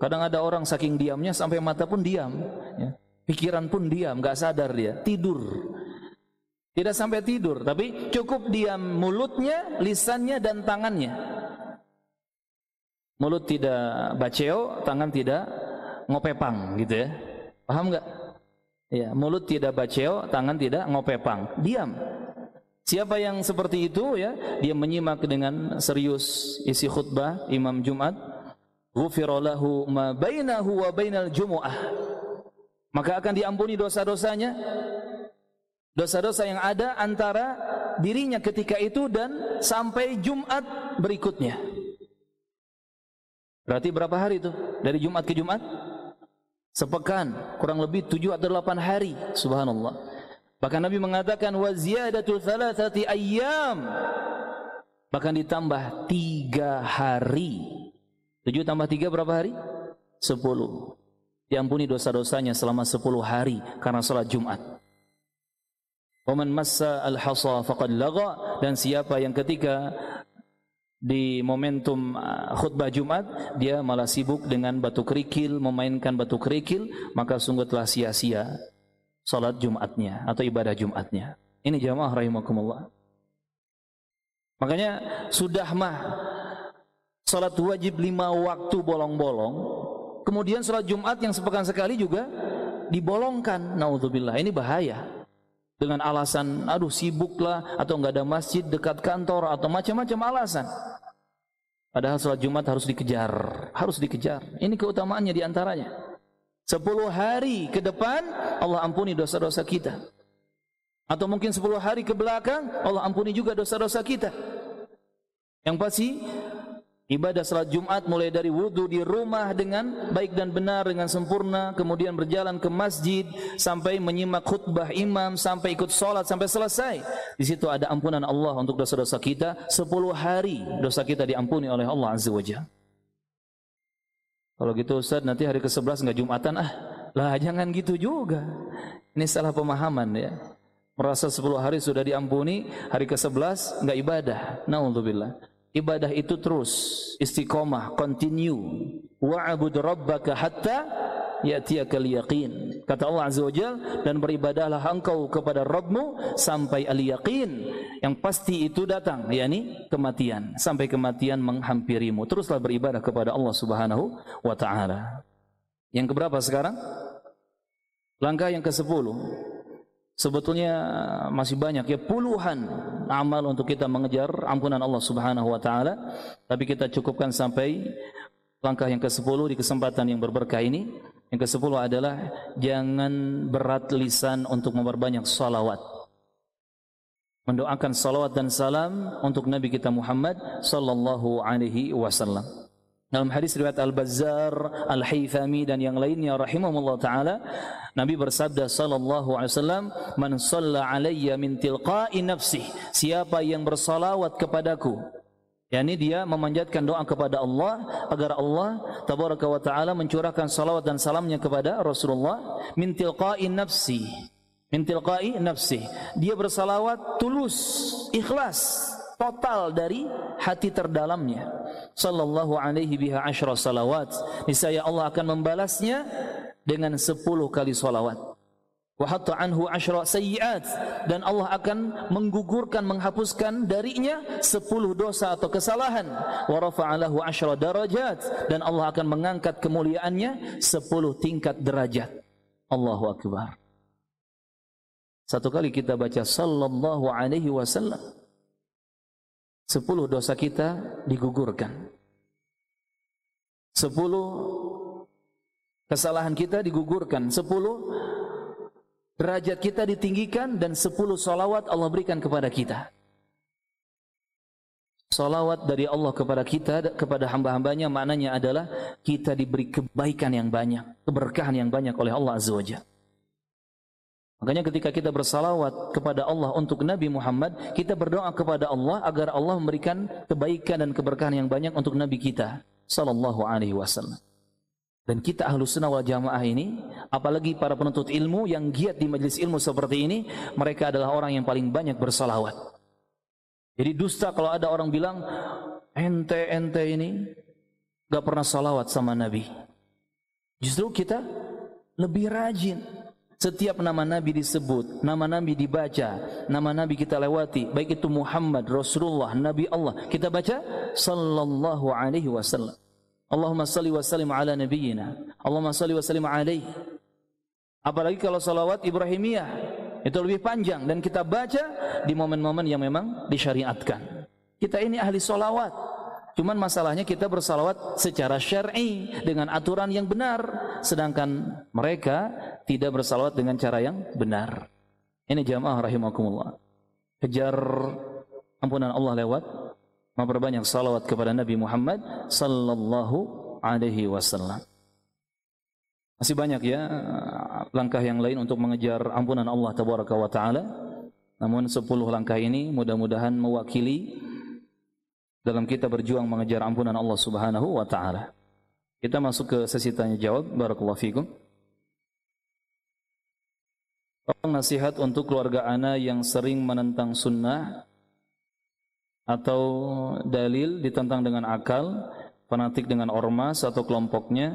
Kadang ada orang saking diamnya sampai mata pun diam. Ya. Pikiran pun diam, nggak sadar dia. Tidur. Tidak sampai tidur, tapi cukup diam mulutnya, lisannya dan tangannya. Mulut tidak baceo, tangan tidak ngopepang gitu ya. Paham nggak? Ya, mulut tidak baceo, tangan tidak ngopepang. Diam. Siapa yang seperti itu ya, dia menyimak dengan serius isi khutbah Imam Jumat, ghufira lahu ma bainahu. Maka akan diampuni dosa-dosanya. Dosa-dosa yang ada antara dirinya ketika itu dan sampai Jumat berikutnya. Berarti berapa hari itu? Dari Jumat ke Jumat? Sepekan, kurang lebih tujuh atau delapan hari. Subhanallah. Bahkan Nabi mengatakan wa ziyadatul thalathati ayyam. Bahkan ditambah tiga hari. Tujuh tambah tiga berapa hari? Sepuluh. Diampuni dosa-dosanya selama sepuluh hari karena salat Jumat. Waman massa al-hasa faqad laga dan siapa yang ketika di momentum uh, khutbah Jumat dia malah sibuk dengan batu kerikil memainkan batu kerikil maka sungguh telah sia-sia salat Jumatnya atau ibadah Jumatnya. Ini jamaah rahimakumullah. Makanya sudah mah salat wajib lima waktu bolong-bolong, kemudian salat Jumat yang sepekan sekali juga dibolongkan. Nauzubillah, ini bahaya. Dengan alasan, aduh sibuklah atau enggak ada masjid dekat kantor atau macam-macam alasan. Padahal salat Jumat harus dikejar, harus dikejar. Ini keutamaannya di antaranya. Sepuluh hari ke depan Allah ampuni dosa-dosa kita. Atau mungkin sepuluh hari ke belakang Allah ampuni juga dosa-dosa kita. Yang pasti ibadah salat Jumat mulai dari wudhu di rumah dengan baik dan benar dengan sempurna, kemudian berjalan ke masjid sampai menyimak khutbah imam sampai ikut sholat sampai selesai. Di situ ada ampunan Allah untuk dosa-dosa kita. Sepuluh hari dosa kita diampuni oleh Allah Azza wa Jalla. Kalau gitu Ustaz nanti hari ke-11 enggak Jumatan ah. Lah jangan gitu juga. Ini salah pemahaman ya. Merasa 10 hari sudah diampuni, hari ke-11 enggak ibadah. Nauzubillah. Ibadah itu terus istiqomah, continue. Wa'bud rabbaka hatta ya'tiyakal yaqin. Kata Allah Azza wa Jal, dan beribadahlah engkau kepada Rabbmu sampai al-yaqin. Yang pasti itu datang, yakni kematian. Sampai kematian menghampirimu. Teruslah beribadah kepada Allah Subhanahu wa taala. Yang keberapa sekarang? Langkah yang ke-10. Sebetulnya masih banyak ya puluhan amal untuk kita mengejar ampunan Allah Subhanahu wa taala, tapi kita cukupkan sampai langkah yang ke-10 di kesempatan yang berberkah ini. Yang ke-10 adalah jangan berat lisan untuk memperbanyak salawat. Mendoakan salawat dan salam untuk Nabi kita Muhammad sallallahu alaihi wasallam. Dalam hadis riwayat Al-Bazzar, Al-Haythami dan yang lainnya rahimahullah taala, Nabi bersabda sallallahu alaihi wasallam, "Man shalla alayya min tilqa'i nafsi." Siapa yang bersalawat kepadaku yakni dia memanjatkan doa kepada Allah agar Allah tabaraka wa taala mencurahkan salawat dan salamnya kepada Rasulullah min tilqa'i nafsi min tilqa'i nafsi dia bersalawat tulus ikhlas total dari hati terdalamnya. Sallallahu alaihi biha asyra salawat. Niscaya Allah akan membalasnya dengan 10 kali salawat. Wa hatta anhu asyra sayyiat. Dan Allah akan menggugurkan menghapuskan darinya 10 dosa atau kesalahan. Wa rafa'alahu asyra darajat. Dan Allah akan mengangkat kemuliaannya 10 tingkat derajat. Allahu akbar. Satu kali kita baca sallallahu alaihi wasallam 10 dosa kita digugurkan 10 kesalahan kita digugurkan 10 derajat kita ditinggikan dan sepuluh salawat Allah berikan kepada kita. Salawat dari Allah kepada kita, kepada hamba-hambanya maknanya adalah kita diberi kebaikan yang banyak, keberkahan yang banyak oleh Allah Azza wa Jalla. Makanya ketika kita bersalawat kepada Allah untuk Nabi Muhammad, kita berdoa kepada Allah agar Allah memberikan kebaikan dan keberkahan yang banyak untuk Nabi kita sallallahu alaihi wasallam. Dan kita ahlu sunnah wal jamaah ini, apalagi para penuntut ilmu yang giat di majelis ilmu seperti ini, mereka adalah orang yang paling banyak bersalawat. Jadi dusta kalau ada orang bilang ente-ente ini gak pernah salawat sama Nabi. Justru kita lebih rajin. Setiap nama Nabi disebut, nama Nabi dibaca, nama Nabi kita lewati, baik itu Muhammad, Rasulullah, Nabi Allah, kita baca sallallahu alaihi wasallam. Allahumma salli wa sallim ala nabiyyina. Allahumma salli wa sallim alaihi. Apalagi kalau salawat Ibrahimiyah itu lebih panjang dan kita baca di momen-momen yang memang disyariatkan. Kita ini ahli salawat. Cuman masalahnya kita bersalawat secara syar'i dengan aturan yang benar, sedangkan mereka tidak bersalawat dengan cara yang benar. Ini jamaah rahimakumullah. Kejar ampunan Allah lewat memperbanyak salawat kepada Nabi Muhammad sallallahu alaihi wasallam. Masih banyak ya langkah yang lain untuk mengejar ampunan Allah tabaraka wa taala. Namun 10 langkah ini mudah-mudahan mewakili dalam kita berjuang mengejar ampunan Allah Subhanahu wa taala. Kita masuk ke sesi tanya jawab. Barakallahu fikum. Nasihat untuk keluarga ana yang sering menentang sunnah atau dalil ditentang dengan akal, fanatik dengan ormas atau kelompoknya,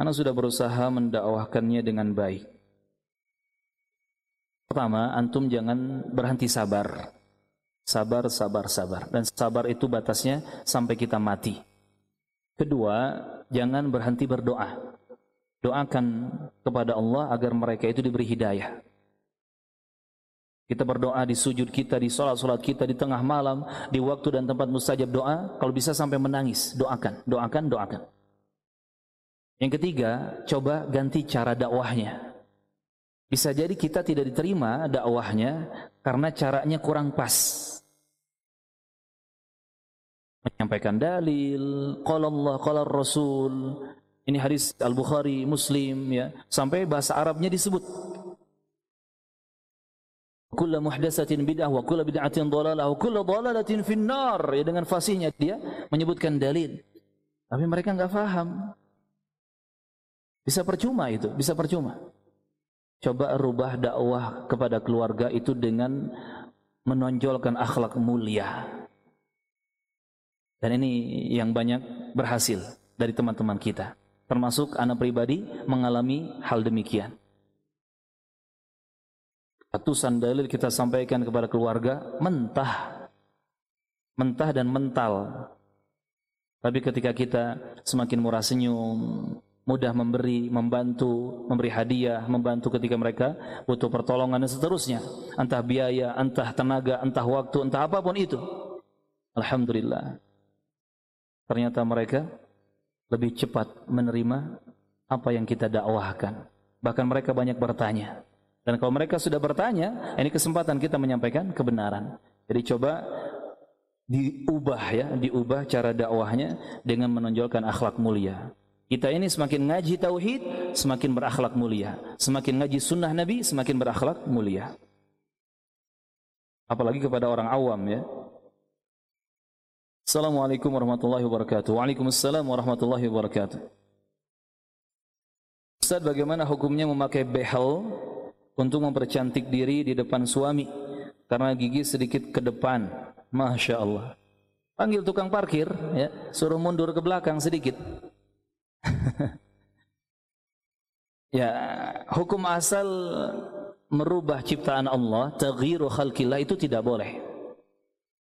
ana sudah berusaha mendakwahkannya dengan baik. Pertama, antum jangan berhenti sabar. Sabar, sabar, sabar. Dan sabar itu batasnya sampai kita mati. Kedua, jangan berhenti berdoa. Doakan kepada Allah agar mereka itu diberi hidayah. Kita berdoa di sujud kita, di sholat-sholat kita, di tengah malam, di waktu dan tempat mustajab doa. Kalau bisa sampai menangis, doakan, doakan, doakan. Yang ketiga, coba ganti cara dakwahnya. Bisa jadi kita tidak diterima dakwahnya karena caranya kurang pas menyampaikan dalil, qala Allah, qala Rasul. Ini hadis Al-Bukhari, Muslim ya, sampai bahasa Arabnya disebut. Kullu muhdatsatin bid'ah wa kullu bid'atin dhalalah wa kullu dhalalatin finnar. Ya dengan fasihnya dia menyebutkan dalil. Tapi mereka enggak faham. Bisa percuma itu, bisa percuma. Coba rubah dakwah kepada keluarga itu dengan menonjolkan akhlak mulia. Dan ini yang banyak berhasil dari teman-teman kita. Termasuk anak pribadi mengalami hal demikian. Ratusan dalil kita sampaikan kepada keluarga mentah. Mentah dan mental. Tapi ketika kita semakin murah senyum, mudah memberi, membantu, memberi hadiah, membantu ketika mereka butuh pertolongan dan seterusnya. Entah biaya, entah tenaga, entah waktu, entah apa pun itu. Alhamdulillah ternyata mereka lebih cepat menerima apa yang kita dakwahkan. Bahkan mereka banyak bertanya. Dan kalau mereka sudah bertanya, ini kesempatan kita menyampaikan kebenaran. Jadi coba diubah ya, diubah cara dakwahnya dengan menonjolkan akhlak mulia. Kita ini semakin ngaji tauhid, semakin berakhlak mulia. Semakin ngaji sunnah Nabi, semakin berakhlak mulia. Apalagi kepada orang awam ya. Assalamualaikum warahmatullahi wabarakatuh. Waalaikumsalam warahmatullahi wabarakatuh. Ustaz, bagaimana hukumnya memakai behel untuk mempercantik diri di depan suami karena gigi sedikit ke depan? Masya Allah. Panggil tukang parkir, ya, suruh mundur ke belakang sedikit. <laughs> ya, hukum asal merubah ciptaan Allah, taghyiru khalqillah itu tidak boleh.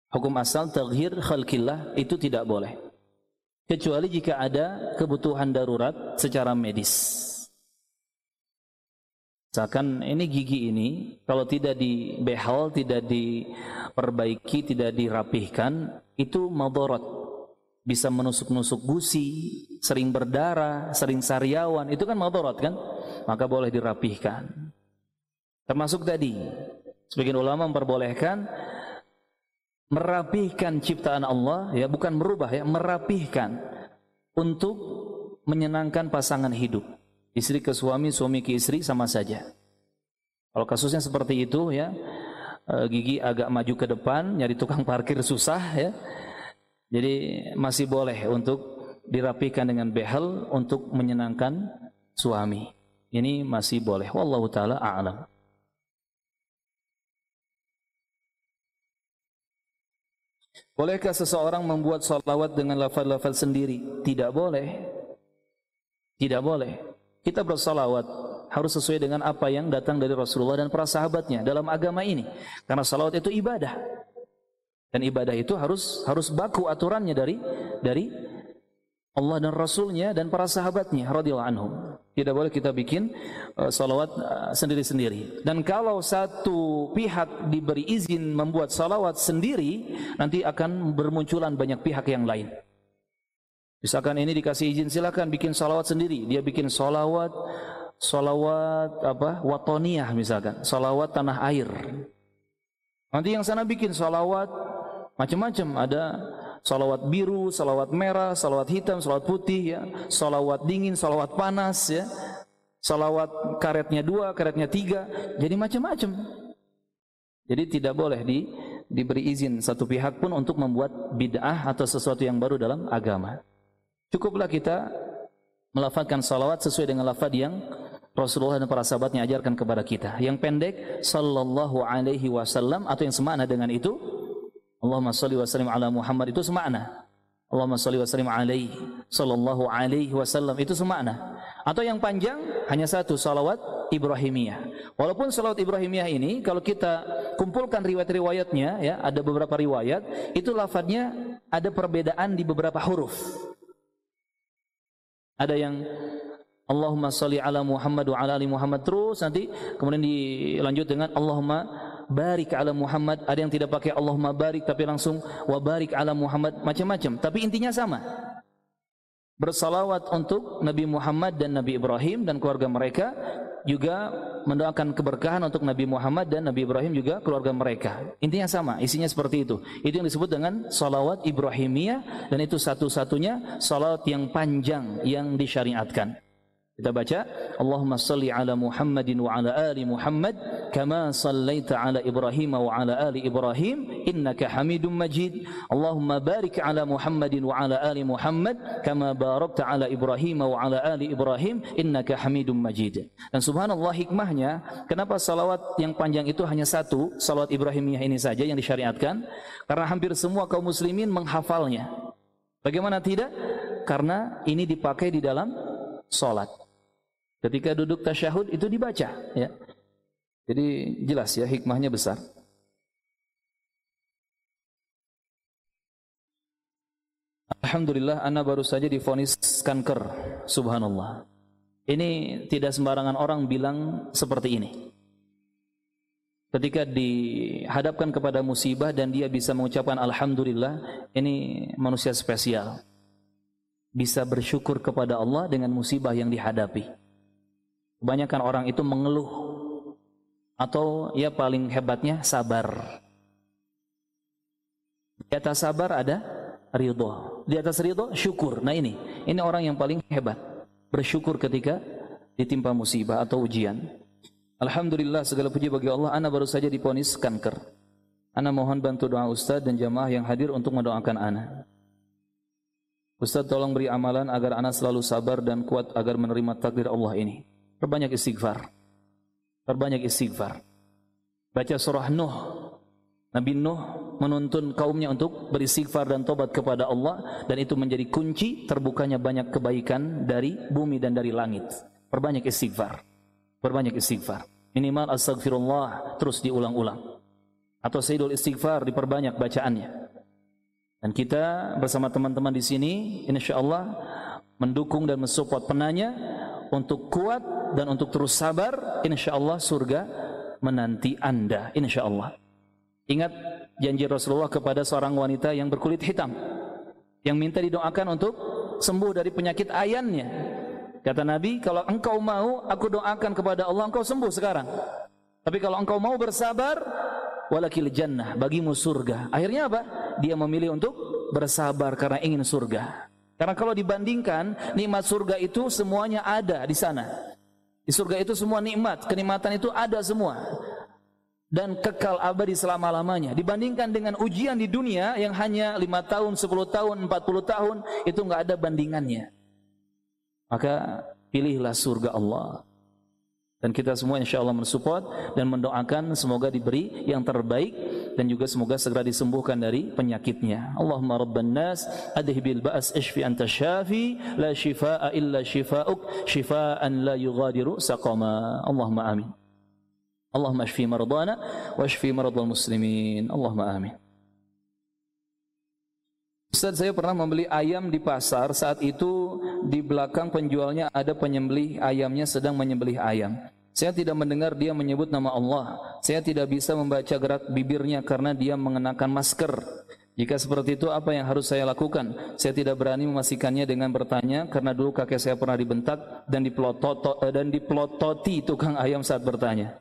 Hukum asal taghir khalqillah itu tidak boleh. Kecuali jika ada kebutuhan darurat secara medis. Misalkan ini gigi ini kalau tidak dibehal, tidak diperbaiki, tidak dirapihkan, itu madorot. Bisa menusuk-nusuk gusi, sering berdarah, sering sariawan, itu kan madorot kan? Maka boleh dirapihkan. Termasuk tadi, sebagian ulama memperbolehkan merapihkan ciptaan Allah ya bukan merubah ya merapihkan untuk menyenangkan pasangan hidup. Istri ke suami suami ke istri sama saja. Kalau kasusnya seperti itu ya e, gigi agak maju ke depan nyari tukang parkir susah ya. Jadi masih boleh untuk dirapikan dengan behel untuk menyenangkan suami. Ini masih boleh. Wallahu taala a'lam Bolehkah seseorang membuat salawat dengan lafaz-lafaz sendiri? Tidak boleh. Tidak boleh. Kita bersalawat harus sesuai dengan apa yang datang dari Rasulullah dan para sahabatnya dalam agama ini. Karena salawat itu ibadah. Dan ibadah itu harus harus baku aturannya dari dari Allah dan Rasulnya dan para sahabatnya radhiyallahu anhum. Tidak boleh kita bikin uh, salawat uh, sendiri-sendiri. Dan kalau satu pihak diberi izin membuat salawat sendiri, nanti akan bermunculan banyak pihak yang lain. Misalkan ini dikasih izin silakan bikin salawat sendiri. Dia bikin salawat, salawat apa? Watoniyah misalkan, salawat tanah air. Nanti yang sana bikin salawat macam-macam. Ada salawat biru, salawat merah, salawat hitam, salawat putih, ya, salawat dingin, salawat panas, ya, salawat karetnya dua, karetnya tiga, jadi macam-macam. Jadi tidak boleh di, diberi izin satu pihak pun untuk membuat bid'ah atau sesuatu yang baru dalam agama. Cukuplah kita melafazkan salawat sesuai dengan lafaz yang Rasulullah dan para sahabatnya ajarkan kepada kita. Yang pendek, sallallahu alaihi wasallam atau yang semakna dengan itu, Allahumma salli wa sallim ala Muhammad itu semakna. Allahumma salli wa sallim alaihi sallallahu alaihi wasallam itu semakna. Atau yang panjang hanya satu salawat Ibrahimiyah. Walaupun salawat Ibrahimiyah ini kalau kita kumpulkan riwayat-riwayatnya ya, ada beberapa riwayat, itu lafadznya ada perbedaan di beberapa huruf. Ada yang Allahumma salli ala Muhammad wa ala ali Muhammad terus nanti kemudian dilanjut dengan Allahumma barik ala Muhammad. Ada yang tidak pakai Allahumma barik tapi langsung wa barik ala Muhammad macam-macam. Tapi intinya sama. Bersalawat untuk Nabi Muhammad dan Nabi Ibrahim dan keluarga mereka juga mendoakan keberkahan untuk Nabi Muhammad dan Nabi Ibrahim juga keluarga mereka. Intinya sama isinya seperti itu. Itu yang disebut dengan salawat Ibrahimiyah dan itu satu-satunya salawat yang panjang yang disyariatkan kita baca Allahumma salli ala Muhammadin wa ala ali Muhammad kama sallaita ala Ibrahim wa ala ali Ibrahim innaka Hamidum Majid. Allahumma barik ala Muhammadin wa ala ali Muhammad kama barakta ala Ibrahim wa ala ali Ibrahim innaka Hamidum Majid. Dan subhanallah hikmahnya kenapa salawat yang panjang itu hanya satu, salawat Ibrahimiyah ini saja yang disyariatkan? Karena hampir semua kaum muslimin menghafalnya. Bagaimana tidak? Karena ini dipakai di dalam salat. Ketika duduk tasyahud itu dibaca ya. Jadi jelas ya hikmahnya besar. Alhamdulillah anak baru saja difonis kanker. Subhanallah. Ini tidak sembarangan orang bilang seperti ini. Ketika dihadapkan kepada musibah dan dia bisa mengucapkan alhamdulillah, ini manusia spesial. Bisa bersyukur kepada Allah dengan musibah yang dihadapi. Kebanyakan orang itu mengeluh atau ya paling hebatnya sabar. Di atas sabar ada ridho. Di atas ridho syukur. Nah ini, ini orang yang paling hebat. Bersyukur ketika ditimpa musibah atau ujian. Alhamdulillah segala puji bagi Allah. Ana baru saja diponis kanker. Ana mohon bantu doa Ustaz dan jamaah yang hadir untuk mendoakan Ana. Ustaz tolong beri amalan agar Ana selalu sabar dan kuat agar menerima takdir Allah ini. Perbanyak istighfar. Perbanyak istighfar. Baca surah Nuh. Nabi Nuh menuntun kaumnya untuk beristighfar dan tobat kepada Allah dan itu menjadi kunci terbukanya banyak kebaikan dari bumi dan dari langit. Perbanyak istighfar. Perbanyak istighfar. Minimal astagfirullah terus diulang-ulang. Atau sayyidul istighfar diperbanyak bacaannya. Dan kita bersama teman-teman di sini insyaallah mendukung dan mensupport penanya untuk kuat dan untuk terus sabar, insya Allah surga menanti anda, insya Allah. Ingat janji Rasulullah kepada seorang wanita yang berkulit hitam, yang minta didoakan untuk sembuh dari penyakit ayannya. Kata Nabi, kalau engkau mau, aku doakan kepada Allah, engkau sembuh sekarang. Tapi kalau engkau mau bersabar, walakil jannah, bagimu surga. Akhirnya apa? Dia memilih untuk bersabar karena ingin surga. Karena kalau dibandingkan nikmat surga itu semuanya ada di sana. Di surga itu semua nikmat, kenikmatan itu ada semua. Dan kekal abadi selama-lamanya. Dibandingkan dengan ujian di dunia yang hanya 5 tahun, 10 tahun, 40 tahun, itu enggak ada bandingannya. Maka pilihlah surga Allah. Dan kita semua insya Allah mensupport dan mendoakan semoga diberi yang terbaik dan juga semoga segera disembuhkan dari penyakitnya. Allahumma rabban nas adhibil ba's ishfi anta syafi la shifaa illa shifaa'uk shifaa'an la yughadiru saqama. Allahumma amin. Allahumma ashfi mardana wa ashfi mardal muslimin. Allahumma amin. Ustaz saya pernah membeli ayam di pasar saat itu di belakang penjualnya ada penyembelih ayamnya sedang menyembelih ayam. Saya tidak mendengar dia menyebut nama Allah. Saya tidak bisa membaca gerak bibirnya karena dia mengenakan masker. Jika seperti itu apa yang harus saya lakukan? Saya tidak berani memastikannya dengan bertanya karena dulu kakek saya pernah dibentak dan diplototo, eh, dan diplototi tukang ayam saat bertanya.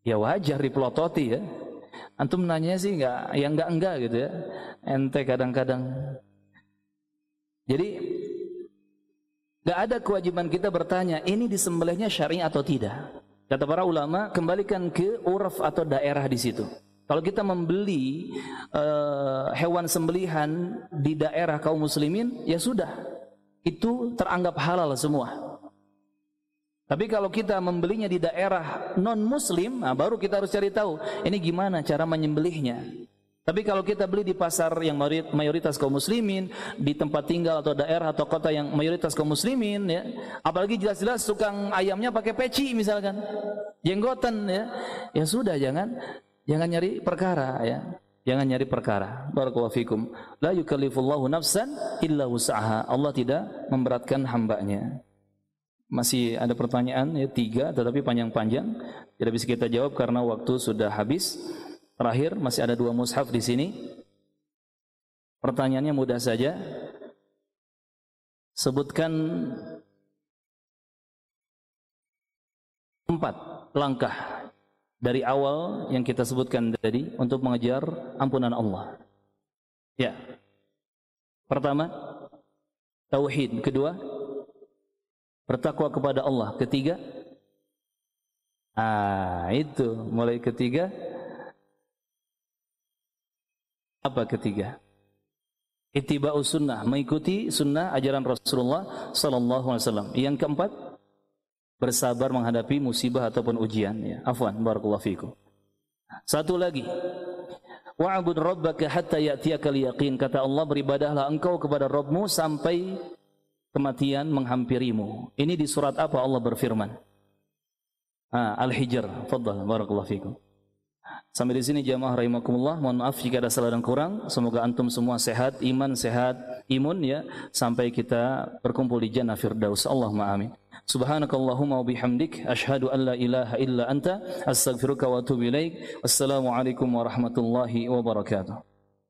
Ya wajar diplototi ya. Antum nanya sih enggak, ya enggak enggak gitu ya. Ente kadang-kadang. Jadi enggak ada kewajiban kita bertanya, ini disembelihnya syar'i atau tidak. Kata para ulama, kembalikan ke uraf atau daerah di situ. Kalau kita membeli uh, hewan sembelihan di daerah kaum muslimin, ya sudah. Itu teranggap halal semua. Tapi kalau kita membelinya di daerah non muslim, nah baru kita harus cari tahu ini gimana cara menyembelihnya. Tapi kalau kita beli di pasar yang mayoritas kaum muslimin, di tempat tinggal atau daerah atau kota yang mayoritas kaum muslimin ya, apalagi jelas-jelas tukang ayamnya pakai peci misalkan, jenggotan ya. Ya sudah jangan jangan nyari perkara ya. Jangan nyari perkara. Barakallahu fikum. La yukallifullahu nafsan illa wus'aha. Allah tidak memberatkan hambanya masih ada pertanyaan ya tiga tetapi panjang-panjang tidak bisa kita jawab karena waktu sudah habis terakhir masih ada dua mushaf di sini. Pertanyaannya mudah saja. Sebutkan empat langkah dari awal yang kita sebutkan tadi untuk mengejar ampunan Allah. Ya. Pertama tauhid. Kedua bertakwa kepada Allah. Ketiga, ah itu. Mulai ketiga. Apa ketiga? Itibau sunnah, mengikuti sunnah ajaran Rasulullah Sallallahu Alaihi Wasallam. Yang keempat, bersabar menghadapi musibah ataupun ujian. Ya, afwan, barakallahu fikum. Satu lagi, wa'bud rabbaka hatta ya'tiyakal yaqin. Kata Allah, beribadahlah engkau kepada Rabbmu sampai kematian menghampirimu. Ini di surat apa Allah berfirman? Ah, Al-Hijr. Fadhal, barakallahu fikum. Sampai di sini jamaah rahimakumullah. Mohon maaf jika ada salah dan kurang. Semoga antum semua sehat, iman sehat, imun ya sampai kita berkumpul di jannah firdaus. Allahumma amin. Subhanakallahumma wa bihamdik asyhadu an la ilaha illa anta astaghfiruka wa atubu ilaik. Wassalamualaikum warahmatullahi wabarakatuh.